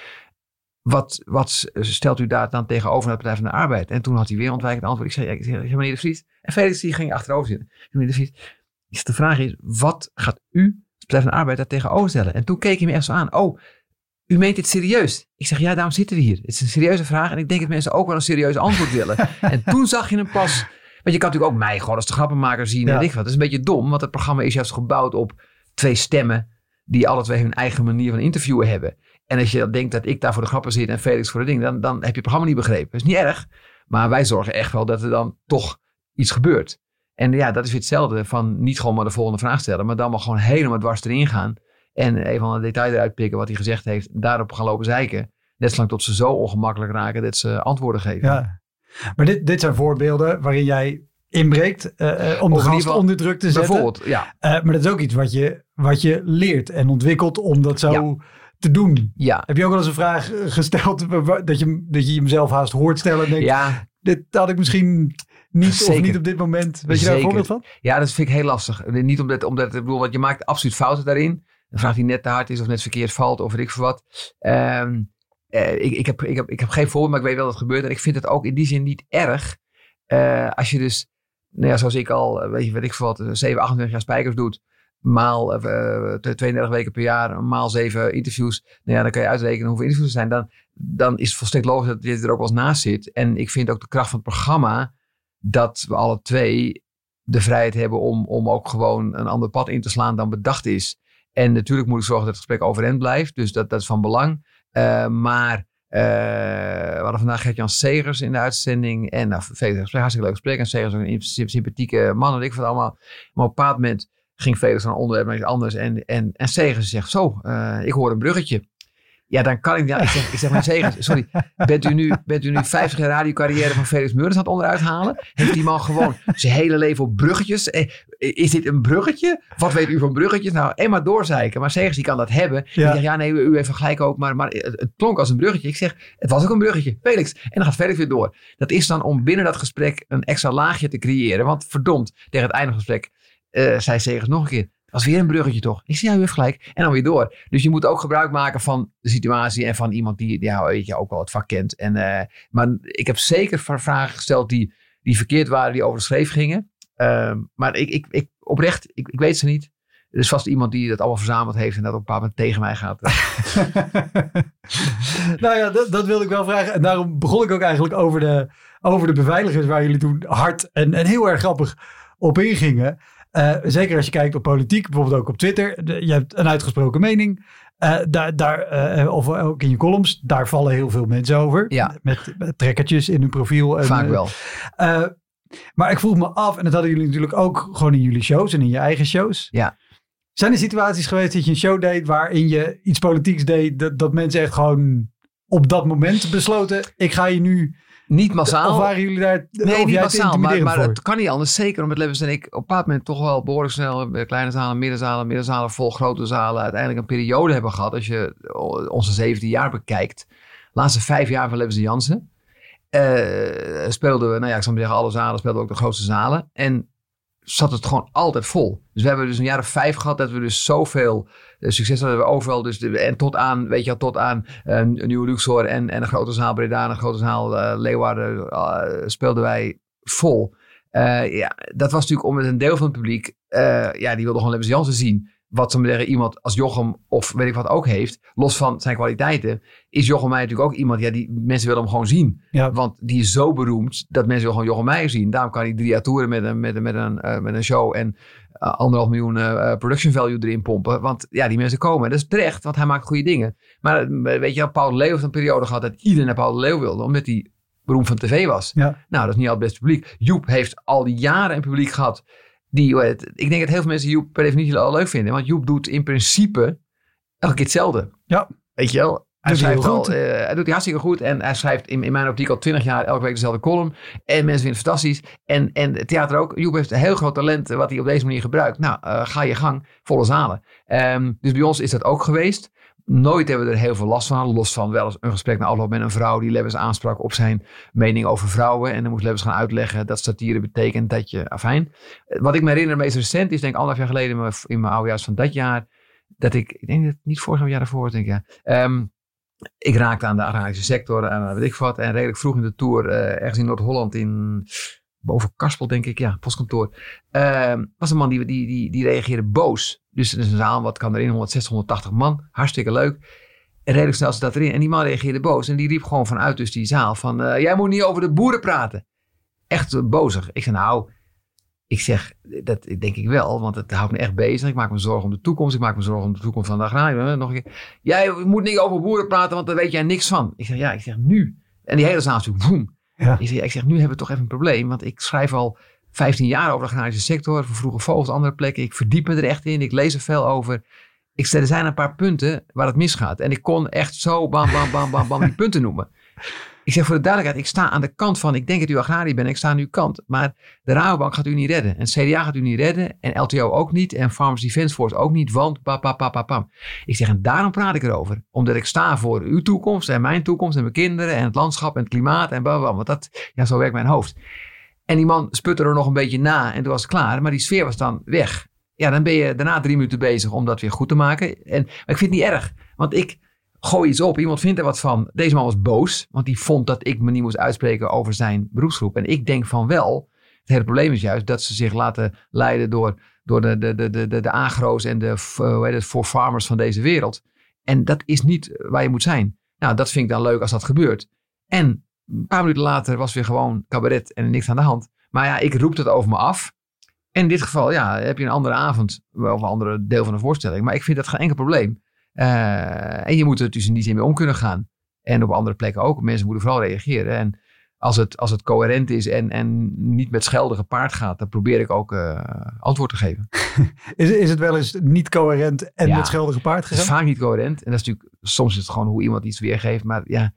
wat, wat stelt u daar dan tegenover naar de Partij van de Arbeid? En toen had hij weer ontwijkend antwoord. Ik zei, ja, ik zeg, meneer de Vries. En Felix die ging achterover zitten. Zei, Meneer de Vries, zeg, de vraag is, wat gaat u, als Partij van de Arbeid, daar tegenover stellen? En toen keek hij me echt zo aan. Oh, u meent dit serieus? Ik zeg, ja, daarom zitten we hier. Het is een serieuze vraag en ik denk dat mensen ook wel een serieus antwoord willen. en toen zag je hem pas... Want je kan natuurlijk ook mij gewoon als de grappenmaker zien. Ja. En ik wat. Dat is een beetje dom, want het programma is juist gebouwd op twee stemmen... die alle twee hun eigen manier van interviewen hebben. En als je dan denkt dat ik daar voor de grappen zit en Felix voor de ding... dan, dan heb je het programma niet begrepen. Dat is niet erg, maar wij zorgen echt wel dat er dan toch iets gebeurt. En ja, dat is weer hetzelfde van niet gewoon maar de volgende vraag stellen... maar dan maar gewoon helemaal dwars erin gaan... en even een detail eruit pikken wat hij gezegd heeft... daarop gaan lopen zeiken. Net zolang tot ze zo ongemakkelijk raken dat ze antwoorden geven. Ja. Maar dit, dit zijn voorbeelden waarin jij inbreekt eh, om de Of gast geval- onder druk te zetten. Bijvoorbeeld, ja. Eh, maar dat is ook iets wat je, wat je leert en ontwikkelt om dat zo Ja. te doen. Ja, Heb je ook wel eens een vraag gesteld dat je, dat je jezelf haast hoort stellen en denkt, ja, dit had ik misschien niet of niet op dit moment. Weet je daar een voorbeeld van? ja, dat vind ik heel lastig. Niet omdat, omdat ik bedoel, want je maakt absoluut fouten daarin. Een vraag die net te hard is of net verkeerd valt of weet ik veel wat. Ehm, eh, ik, ik, heb, ik, heb, geen voorbeeld, maar ik weet wel dat het gebeurt. En ik vind het ook in die zin niet erg. eh, als je dus, nou ja, zoals ik al, eh, weet je, weet ik veel wat, eh, 7, 28 jaar spijkers doet. Maal eh, 32 weken per jaar, maal 7 interviews. Nou ja, dan kan je uitrekenen hoeveel interviews er zijn. Dan, dan is het volstrekt logisch dat dit er ook wel eens naast zit. En ik vind ook de kracht van het programma dat we alle twee de vrijheid hebben om, om ook gewoon een ander pad in te slaan dan bedacht is. En natuurlijk moet ik zorgen dat het gesprek overeind blijft. Dus dat, dat is van belang. Eh, maar eh, we hadden vandaag Gert-Jan Segers in de uitzending. En nou, Felix hartstikke leuk gesprek. En Segers een symp- sympathieke man. En ik vond het allemaal. Maar op een bepaald moment ging Felix naar een onderwerp naar iets anders. En, en, en Segers zegt zo, eh, ik hoor een bruggetje. Ja, dan kan ik. Ja, ik, zeg, ik zeg maar Segers, sorry. Bent u, nu, bent u nu 50 jaar radiocarrière van Felix Meurders aan het onderuit halen? Heeft die man gewoon zijn hele leven op bruggetjes? Eh, Is dit een bruggetje? Wat weet u van bruggetjes? Nou, eenmaal doorzeiken. Maar Segers die kan dat hebben. Ja. Die zegt, ja nee, u heeft gelijk ook. Maar, maar het, het klonk als een bruggetje. Ik zeg, het was ook een bruggetje. Felix. En dan gaat Felix weer door. Dat is dan om binnen dat gesprek een extra laagje te creëren. Want verdomd, tegen het einde van het gesprek eh, zei Segers nog een keer. Dat was weer een bruggetje toch? Ik zei, ja, u heeft gelijk. En dan weer door. Dus je moet ook gebruik maken van de situatie en van iemand die ja, weet je, ook wel het vak kent. En, eh, maar ik heb zeker vragen gesteld die, die verkeerd waren, die over de schreef gingen. Ehm, maar ik, ik, ik, oprecht, ik, ik weet ze niet. Er is vast iemand die dat allemaal verzameld heeft en dat op een bepaald moment tegen mij gaat. nou ja, dat, dat wilde ik wel vragen. En daarom begon ik ook eigenlijk over de, over de beveiligers waar jullie toen hard en, en heel erg grappig op ingingen. Eh, zeker als je kijkt op politiek, bijvoorbeeld ook op Twitter. De- je hebt een uitgesproken mening. Eh, daar, daar, eh, of ook in je columns, daar vallen heel veel mensen over. Ja. Met, met trekkertjes in hun profiel. En, Vaak wel. maar ik vroeg me af, en dat hadden jullie natuurlijk ook gewoon in jullie shows en in je eigen shows. Ja. Zijn er situaties geweest dat je een show deed waarin je iets politieks deed, dat, dat mensen echt gewoon op dat moment besloten, ik ga je nu... Niet massaal. Of waren jullie daar Nee, niet massaal, maar, het kan niet anders. Zeker omdat Levens en ik op een bepaald moment toch wel behoorlijk snel kleine zalen, middenzalen, middenzalen vol, grote zalen uiteindelijk een periode hebben gehad. Als je onze 17 jaar bekijkt, de laatste vijf jaar van Levens en Jansen, eh, speelden we, nou ja, ik zou maar zeggen, alle zalen speelden we ook de grootste zalen. En zat het gewoon altijd vol. Dus we hebben dus een jaar of vijf gehad dat we dus zoveel succes hadden we overal. Dus de, en tot aan, weet je tot aan eh, nieuwe Luxor en, en een grote zaal Breda en een grote zaal eh, Leeuwarden eh, speelden wij vol. Eh, ja, dat was natuurlijk omdat een deel van het publiek, eh, ja, die wilde gewoon Lemmens Jansen zien. Wat ze zeggen, iemand als Jochem of weet ik wat ook heeft, los van zijn kwaliteiten, is Jochem Meijer natuurlijk ook iemand, ja, die mensen willen hem gewoon zien. Ja. Want die is zo beroemd dat mensen gewoon Jochem Meijer zien. Daarom kan hij drie jaar toeren met een, met een, met een, eh, met een show en eh, anderhalf miljoen eh, production value erin pompen. Want ja, die mensen komen. Dat is terecht, want hij maakt goede dingen. Maar weet je, Paul de Leeuw heeft een periode gehad dat iedereen naar Paul de Leeuw wilde, omdat hij beroemd van tv was. Ja. Nou, dat is niet al het beste publiek. Joep heeft al die jaren een publiek gehad. Die, het, ik denk dat heel veel mensen Joep per definitie al leuk vinden. Want Joep doet in principe elke keer hetzelfde. Ja. Weet je wel? Hij Doet hij schrijft al, goed. eh, hij doet hij hartstikke goed. En hij schrijft in, in mijn optiek al twintig jaar elke week dezelfde column. En mensen vinden het fantastisch. En, en het theater ook. Joep heeft een heel groot talent eh, wat hij op deze manier gebruikt. Nou, eh, ga je gang. Volle zalen. Ehm, dus bij ons is dat ook geweest. Nooit hebben we er heel veel last van. Los van wel eens een gesprek na afloop met een vrouw die Lewis aansprak op zijn mening over vrouwen. En dan moest Lewis gaan uitleggen dat satire betekent dat je, afijn. Wat ik me herinner meest recent is denk ik anderhalf jaar geleden in mijn- oudejaars van dat jaar. Dat ik, ik denk dat het niet vorig jaar, daarvoor, denk ik ja. Ehm, ik raakte aan de agrarische sector en weet ik wat. En redelijk vroeg in de tour, eh, ergens in Noord-Holland, in boven Karspel, denk ik, ja, postkantoor. Ehm, was een man die, die, die, die reageerde boos. Dus het is een zaal, wat kan erin? 160, 180 man. Hartstikke leuk. En redelijk snel zat dat erin. En die man reageerde boos. En die riep gewoon vanuit dus die zaal van... eh, jij moet niet over de boeren praten. Echt eh, bozig. Ik zei nou... Ik zeg, dat denk ik wel, want het houdt me echt bezig. Ik maak me zorgen om de toekomst. Ik maak me zorgen om de toekomst van de agrariër. Nog een keer. Jij moet niet over boeren praten, want daar weet jij niks van. Ik zeg, ja, ik zeg nu. En die hele zaal natuurlijk. Ja. Ik zeg, nu hebben we toch even een probleem. Want ik schrijf al 15 jaar over de agrarische sector. Voor vroege vogels, andere plekken. Ik verdiep me er echt in. Ik lees er veel over. Ik zeg, er zijn een paar punten waar het misgaat. En ik kon echt zo bam, bam, bam, bam, bam die punten noemen. Ik zeg voor de duidelijkheid, ik sta aan de kant van, ik denk dat u agrariër bent, ik sta aan uw kant. Maar de Rabobank gaat u niet redden. En CDA gaat u niet redden. En LTO ook niet. En Farmers Defence Force ook niet. Want pa, pa, pa, pa, pam. Ik zeg, en daarom praat ik erover. Omdat ik sta voor uw toekomst en mijn toekomst en mijn kinderen en het landschap en het klimaat en bla, Want dat, ja, zo werkt mijn hoofd. En die man sputte er nog een beetje na en toen was het klaar. Maar die sfeer was dan weg. Ja, dan ben je daarna drie minuten bezig om dat weer goed te maken. En, maar ik vind het niet erg. Want ik gooi iets op. Iemand vindt er wat van. Deze man was boos. Want die vond dat ik me niet moest uitspreken over zijn beroepsgroep. En ik denk van wel. Het hele probleem is juist dat ze zich laten leiden door, door de, de, de, de, de, agro's en de f- hoe heet het, for farmers van deze wereld. En dat is niet waar je moet zijn. Nou, dat vind ik dan leuk als dat gebeurt. En een paar minuten later was weer gewoon cabaret en niks aan de hand. Maar ja, ik roep het over me af. En in dit geval, ja, heb je een andere avond. Wel een andere deel van de voorstelling. Maar ik vind dat geen enkel probleem. Eh, en je moet er dus in die zin mee om kunnen gaan. En op andere plekken ook. Mensen moeten vooral reageren. En als het, als het coherent is en, en niet met schelden gepaard gaat, dan probeer ik ook uh, antwoord te geven. is, is het wel eens niet coherent en met schelden gepaard gegaan? Het is vaak niet coherent. En dat is natuurlijk, soms is het gewoon hoe iemand iets weergeeft. Maar ja,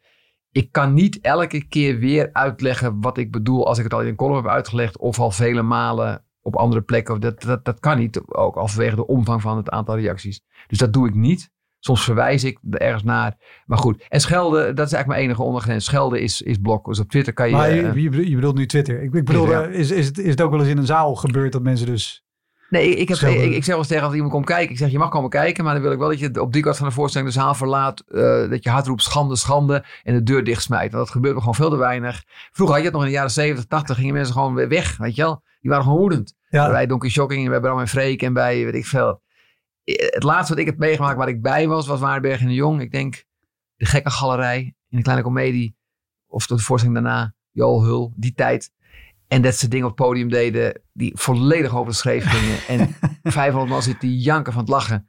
ik kan niet elke keer weer uitleggen wat ik bedoel als ik het al in een column heb uitgelegd of al vele malen op andere plekken. Dat, dat, dat kan niet, ook al vanwege de omvang van het aantal reacties. Dus dat doe ik niet. Soms verwijs ik er ergens naar. Maar goed. En schelden, dat is eigenlijk mijn enige ondergrens. Schelden is, is blok. Dus op Twitter kan je... Maar je, uh, je, bedoelt nu Twitter. Ik, ik bedoel, is, is, het, is het ook wel eens in een zaal gebeurd dat mensen dus... Nee, ik, heb, ik, ik, zeg wel eens tegen als iemand komt kijken. Ik zeg, je mag komen kijken, maar dan wil ik wel dat je op die kant van de voorstelling de zaal verlaat. Uh, dat je hard roept, schande, schande. En de deur dichtsmijt. Want dat gebeurt me gewoon veel te weinig. Vroeger had je het nog in de jaren 70, 80. Gingen mensen gewoon weer weg, weet je wel. Die waren gewoon woedend. Ja. Bij Donkey Shocking en bij Bram en Freek en bij weet ik veel het laatste wat ik heb meegemaakt waar ik bij was, was Waardenberg en de Jong. Ik denk de gekke galerij in de kleine komedie. Of de voorstelling daarna, Joel Hul, die tijd. En dat ze dingen op het podium deden die volledig over de schreef gingen. en 500 man zitten janken van het lachen.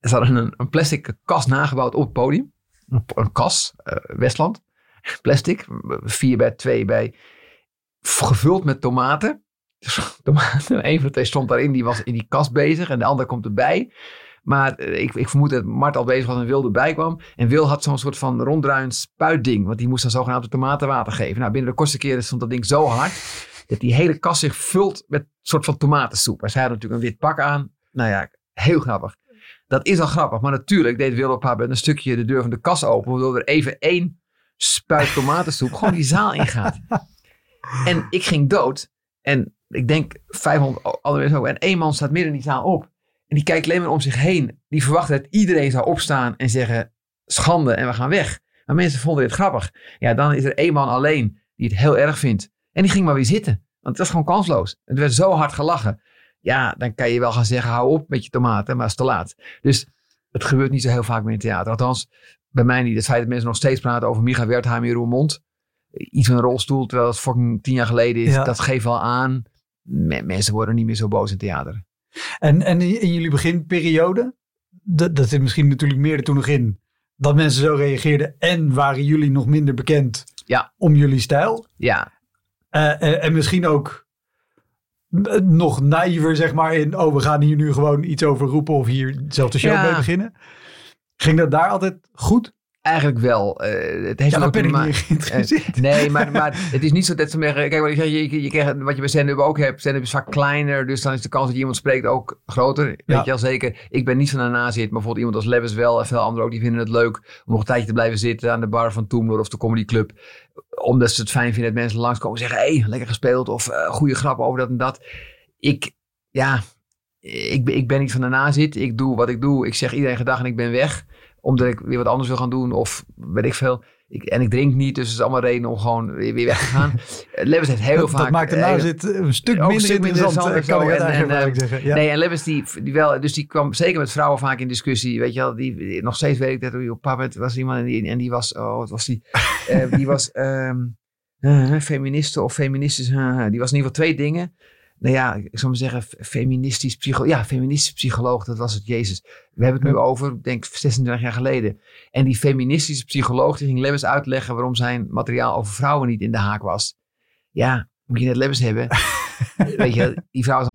Ze hadden een, een plastic kast nagebouwd op het podium. Een, een kas, uh, Westland. Plastic, 4 bij 2 bij. Gevuld met tomaten. een van de twee stond daarin, die was in die kast bezig en de ander komt erbij. Maar eh, ik, ik vermoed dat Mart al bezig was en Wil erbij kwam. En Wil had zo'n soort van ronddraaiend spuitding. Want die moest dan zogenaamd tomatenwater geven. Nou, binnen de kortste keren stond dat ding zo hard. Dat die hele kast zich vult met een soort van tomatensoep. En zij had natuurlijk een wit pak aan. Nou ja, heel grappig. Dat is al grappig. Maar natuurlijk deed Wil op haar een stukje de deur van de kast open. Waardoor er even één spuit tomatensoep gewoon die zaal ingaat. En ik ging dood. En ik denk 500 andere mensen ook. En één man staat midden in die zaal op. En die kijkt alleen maar om zich heen. Die verwacht dat iedereen zou opstaan en zeggen: schande en we gaan weg. Maar mensen vonden dit grappig. Ja, dan is er één man alleen die het heel erg vindt. En die ging maar weer zitten. Want het was gewoon kansloos. Het werd zo hard gelachen. Ja, dan kan je wel gaan zeggen: hou op met je tomaten, maar het is te laat. Dus het gebeurt niet zo heel vaak meer in theater. Althans, bij mij niet. Het feit dat mensen nog steeds praten over Micha Wertheim in Roermond. Iets van een rolstoel, terwijl het fucking tien jaar geleden is. Dat geeft wel aan mensen worden niet meer zo boos in theater. En, en in jullie beginperiode, dat, dat zit misschien natuurlijk meer er toen nog in, dat mensen zo reageerden en waren jullie nog minder bekend ja. om jullie stijl. Ja. Uh, en, misschien ook nog naïver, zeg maar, in, oh, we gaan hier nu gewoon iets over roepen of hier zelf de show mee beginnen. Ging dat daar altijd goed? Eigenlijk wel. Uh, het heeft ja, ben ik niet geïnteresseerd. Uh, nee, maar, maar het is niet zo dat ze zeggen... Kijk, wat, je, je, je krijgt, wat je bij stand-up ook hebt. Stand-up is vaak kleiner. Dus dan is de kans dat je iemand spreekt ook groter. Ja. Weet je wel zeker. Ik ben niet zo naar zit. Maar bijvoorbeeld iemand als Lebbes wel. En veel anderen ook. Die vinden het leuk om nog een tijdje te blijven zitten. Aan de bar van Toemler of de Comedy Club. Omdat ze het fijn vinden dat mensen langskomen en zeggen... Hé, hey, lekker gespeeld. Of uh, goede grappen over dat en dat. Ik... Ja... Ik, ik ben niet van de nazit. Ik doe wat ik doe. Ik zeg iedereen gedag en ik ben weg omdat ik weer wat anders wil gaan doen of weet ik veel. Ik, en ik drink niet, dus het is allemaal reden om gewoon weer, weg te gaan. Lewis heeft heel dat, vaak... Dat maakt de nou zit een stuk minder stuk interessant, minder kan ik eigenlijk en, zeggen. Ja. Nee, en Lewis die, die wel, dus die kwam zeker met vrouwen vaak in discussie. Weet je wel, die, nog steeds weet ik dat op moment was iemand en die, en die was, oh wat was die? uh, die was um, uh, feministe of feministisch. Uh, die was in ieder geval twee dingen nou ja, ik zou maar zeggen, feministisch psycholoog. Ja, feministisch psycholoog, dat was het, Jezus. We hebben het nu over, denk ik, 26 jaar geleden. En die feministische psycholoog, die ging Lewis uitleggen waarom zijn materiaal over vrouwen niet in de haak was. Ja, moet je net hebben. Weet je, die vrouw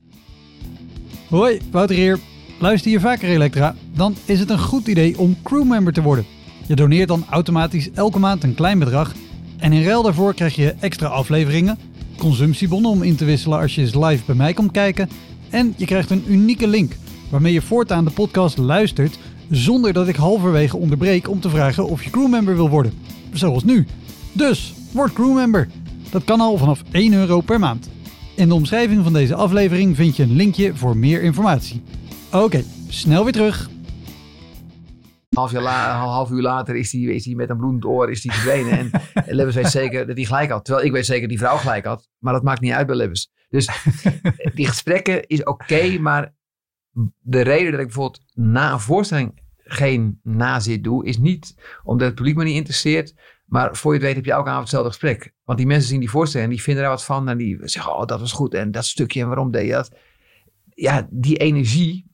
Hoi, Wouter hier. Luister je vaker Elektra? Dan is het een goed idee om crewmember te worden. Je doneert dan automatisch elke maand een klein bedrag. En in ruil daarvoor krijg je extra afleveringen consumptiebonnen om in te wisselen als je eens live bij mij komt kijken. En je krijgt een unieke link waarmee je voortaan de podcast luistert zonder dat ik halverwege onderbreek om te vragen of je crewmember wil worden. Zoals nu. Dus, word crewmember. Dat kan al vanaf 1 euro per maand. In de omschrijving van deze aflevering vind je een linkje voor meer informatie. Oké, snel weer terug half, jaar half uur later is hij is met een bloedend oor is die verdwenen. En, Lebbes weet zeker dat hij gelijk had. Terwijl ik weet zeker dat die vrouw gelijk had. Maar dat maakt niet uit bij Lebbes. Dus die gesprekken is oké. maar de reden dat ik bijvoorbeeld na een voorstelling geen nazit doe, is niet omdat het publiek me niet interesseert. Maar voor je het weet heb je elke avond hetzelfde gesprek. Want die mensen zien die voorstelling en die vinden daar wat van. En die zeggen, oh dat was goed en dat stukje en waarom deed je dat? Ja, die energie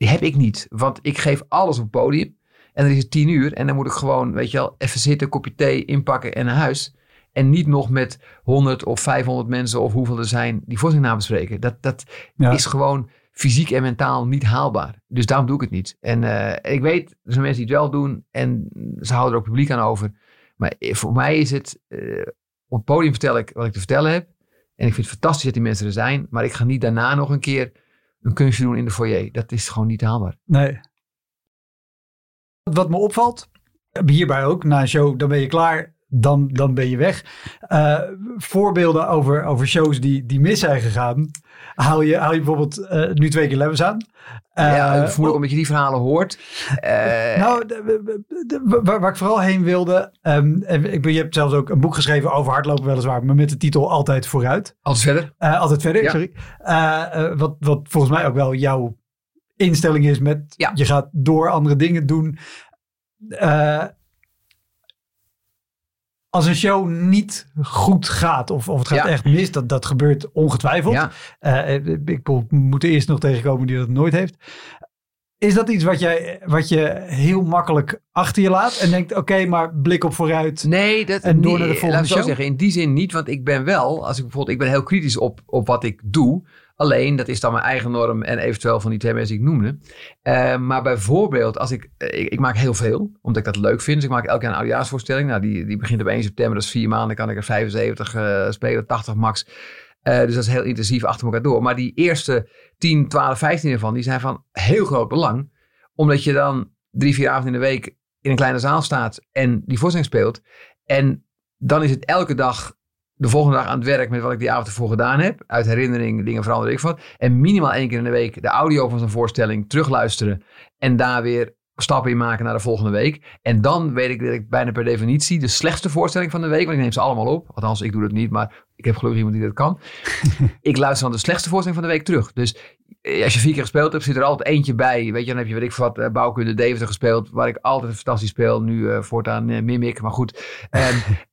die heb ik niet. Want ik geef alles op het podium. En dan is het tien uur. En dan moet ik gewoon, weet je wel, even zitten, kopje thee inpakken en naar huis. En niet nog met 100 of 500 mensen of hoeveel er zijn die voorstelling nabespreken. Dat, dat Ja. is gewoon fysiek en mentaal niet haalbaar. Dus daarom doe ik het niet. En eh, ik weet, er zijn mensen die het wel doen en ze houden er ook publiek aan over. Maar voor mij is het, eh, op het podium vertel ik wat ik te vertellen heb. En ik vind het fantastisch dat die mensen er zijn. Maar ik ga niet daarna nog een keer een kunstje doen in de foyer. Dat is gewoon niet haalbaar. Nee. Wat me opvalt, hierbij ook, na een show, dan ben je klaar, dan, dan ben je weg. Eh, voorbeelden over, over shows die, die mis zijn gegaan, haal je, je bijvoorbeeld eh, nu twee keer Lemmens aan. Eh, ja, voel omdat je die verhalen hoort. Eh, nou, de- de- de- waar, waar ik vooral heen wilde, en ik, ben- je hebt zelfs ook een boek geschreven over hardlopen weliswaar, maar met de titel Altijd Vooruit. Altijd verder. Eh, altijd verder, Ja. sorry. Eh, eh, wat, wat volgens mij ook wel jouw instelling is met Ja. je gaat door andere dingen doen. Eh, als een show niet goed gaat of, of het gaat Ja. echt mis, dat, dat gebeurt ongetwijfeld. Ja. Eh, ik bedoel, we moeten eerst nog tegenkomen die dat nooit heeft. Is dat iets wat, jij, wat je heel makkelijk achter je laat en denkt, oké, maar blik op vooruit. Nee, dat, En door nee, naar de volgende laat ik zo show? zeggen. In die zin niet, want ik ben wel, als ik bijvoorbeeld, ik ben heel kritisch op, op wat ik doe. Alleen, dat is dan mijn eigen norm en eventueel van die twee mensen die ik noemde. Eh, maar bijvoorbeeld, als ik, eh, ik, maak heel veel, omdat ik dat leuk vind. Dus ik maak elk jaar een oudejaarsvoorstelling. Nou, die, die begint op 1 september, dat is vier maanden, kan ik er 75 eh, spelen, 80 max. Dus dat is heel intensief achter elkaar door. Maar die eerste 10, 12, 15 ervan, die zijn van heel groot belang. Omdat je dan drie, vier avonden in de week in een kleine zaal staat en die voorstelling speelt. En dan is het elke dag de volgende dag aan het werk met wat ik die avond ervoor gedaan heb. Uit herinnering, dingen veranderen ik wat. En minimaal één keer in de week de audio van zo'n voorstelling terugluisteren. En daar weer stappen in maken naar de volgende week. En dan weet ik dat ik bijna per definitie de slechtste voorstelling van de week. Want ik neem ze allemaal op. Althans, ik doe dat niet, maar ik heb gelukkig iemand die dat kan. ik luister dan de slechtste voorstelling van de week terug. Dus eh, als je vier keer gespeeld hebt, zit er altijd eentje bij. Weet je, dan heb je, weet ik wat, eh, bouwkunde Deventer gespeeld. Waar ik altijd fantastisch speel. Nu eh, voortaan uh, Mimic, maar goed. Ehm,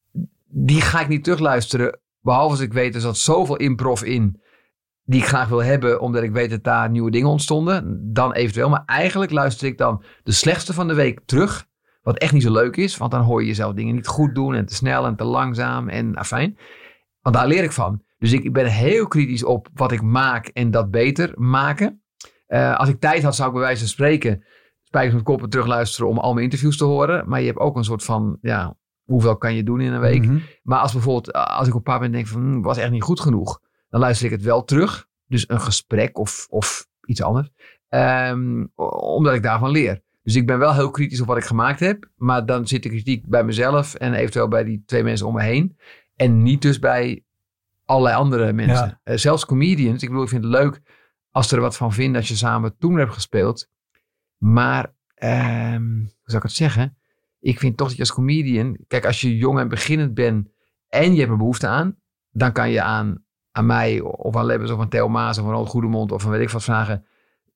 die ga ik niet terugluisteren. Behalve als ik weet, er zat zoveel improv in. Die ik graag wil hebben, omdat ik weet dat daar nieuwe dingen ontstonden. Dan eventueel. Maar eigenlijk luister ik dan de slechtste van de week terug. Wat echt niet zo leuk is. Want dan hoor je jezelf dingen niet goed doen. En te snel en te langzaam. En afijn. Want daar leer ik van. Dus ik ben heel kritisch op wat ik maak en dat beter maken. Uh, als ik tijd had, zou ik bij wijze van spreken spijkers met koppen terugluisteren om al mijn interviews te horen. Maar je hebt ook een soort van, ja, hoeveel kan je doen in een week? Mhm. Maar als bijvoorbeeld, als ik op een paar moment denk van, hm, was echt niet goed genoeg. Dan luister ik het wel terug. Dus een gesprek of, of iets anders. Um, omdat ik daarvan leer. Dus ik ben wel heel kritisch op wat ik gemaakt heb. Maar dan zit de kritiek bij mezelf en eventueel bij die twee mensen om me heen. En niet dus bij allerlei andere mensen. Ja. Uh, zelfs comedians. Ik bedoel, ik vind het leuk als ze er wat van vinden als je samen toen hebt gespeeld. Maar, um, hoe zou ik het zeggen? Ik vind toch dat je als comedian... Kijk, als je jong en beginnend bent en je hebt er behoefte aan... dan kan je aan, aan mij of aan Lebbes of aan Theo Maas of aan Ronald Goedemond... of aan weet ik wat vragen,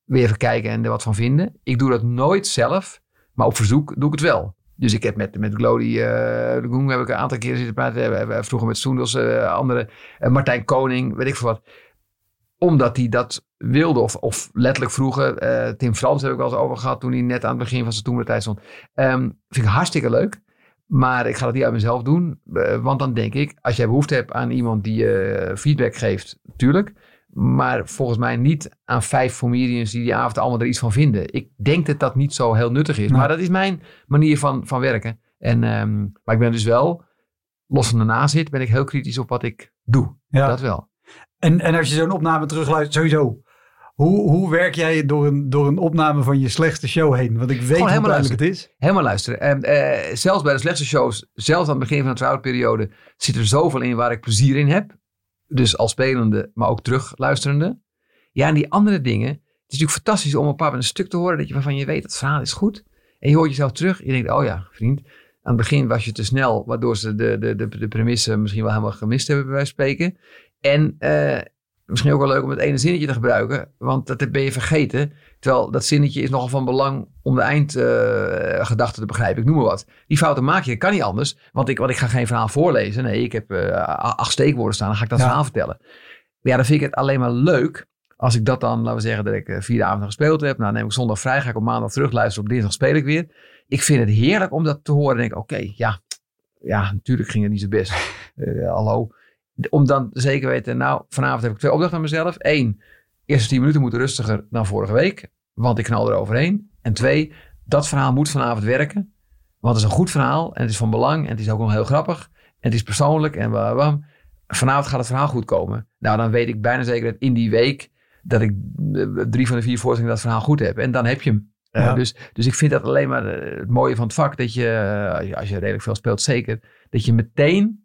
weer even kijken en er wat van vinden. Ik doe dat nooit zelf, maar op verzoek doe ik het wel. Dus ik heb met, met Glody uh, de Goen heb ik een aantal keer zitten praten. Vroeger met Soendels, uh, andere. Uh, Martijn Koning, weet ik veel wat. Omdat hij dat wilde of, of letterlijk vroeger. eh, Tim Frans heb ik wel eens over gehad toen hij net aan het begin van zijn toentertijd stond. Um, vind ik hartstikke leuk. Maar ik ga dat niet uit mezelf doen. Uh, want dan denk ik, als jij behoefte hebt aan iemand die je feedback geeft, tuurlijk. Maar volgens mij niet aan vijf comedians die die avond allemaal er iets van vinden. Ik denk dat dat niet zo heel nuttig is. Nee. Maar dat is mijn manier van, van werken. En, um, maar ik ben dus wel, los van de zit, ben ik heel kritisch op wat ik doe. Ja. Dat wel. En, en als je zo'n opname terugluistert, sowieso. Hoe, hoe werk jij door een, door een opname van je slechtste show heen? Want ik weet hoe helemaal duidelijk het is. Helemaal luisteren. En, uh, zelfs bij de slechtste shows, zelfs aan het begin van de trouwperiode, zit er zoveel in waar ik plezier in heb. Dus als spelende, maar ook terugluisterende. Ja, en die andere dingen. Het is natuurlijk fantastisch om een paar een stuk te horen dat je, waarvan je weet dat het verhaal is goed. En je hoort jezelf terug. Je denkt, oh ja, vriend. Aan het begin was je te snel, waardoor ze de, de, de, de premisse misschien wel helemaal gemist hebben bij wijze van spreken. En uh, misschien ook wel leuk om het ene zinnetje te gebruiken, want dat ben je vergeten. Terwijl dat zinnetje is nogal van belang om de eindgedachte uh, te begrijpen. Ik noem maar wat. Die fouten maak je, dat kan niet anders. Want ik, want ik ga geen verhaal voorlezen. Nee, ik heb uh, acht steekwoorden staan, dan ga ik dat ja. verhaal vertellen. Ja, dan vind ik het alleen maar leuk als ik dat dan, laten we zeggen dat ik uh, vier avonden gespeeld heb. Nou, neem ik zondag vrij, ga ik op maandag terug luisteren. Op dinsdag speel ik weer. Ik vind het heerlijk om dat te horen. En denk, oké, okay, ja, ja, natuurlijk ging het niet zo best. Uh, hallo. Om dan zeker weten, nou, vanavond heb ik twee opdrachten aan mezelf. Eén, eerste tien minuten moeten rustiger dan vorige week, want ik knal er overheen. En twee, dat verhaal moet vanavond werken, want het is een goed verhaal en het is van belang en het is ook nog heel grappig en het is persoonlijk en bam. Vanavond gaat het verhaal goed komen. Nou, dan weet ik bijna zeker dat in die week dat ik eh, drie van de vier voorstellingen dat verhaal goed heb. En dan heb je hem. Uh, dus, dus ik vind dat alleen maar het mooie van het vak, dat je, als je redelijk veel speelt, zeker, dat je meteen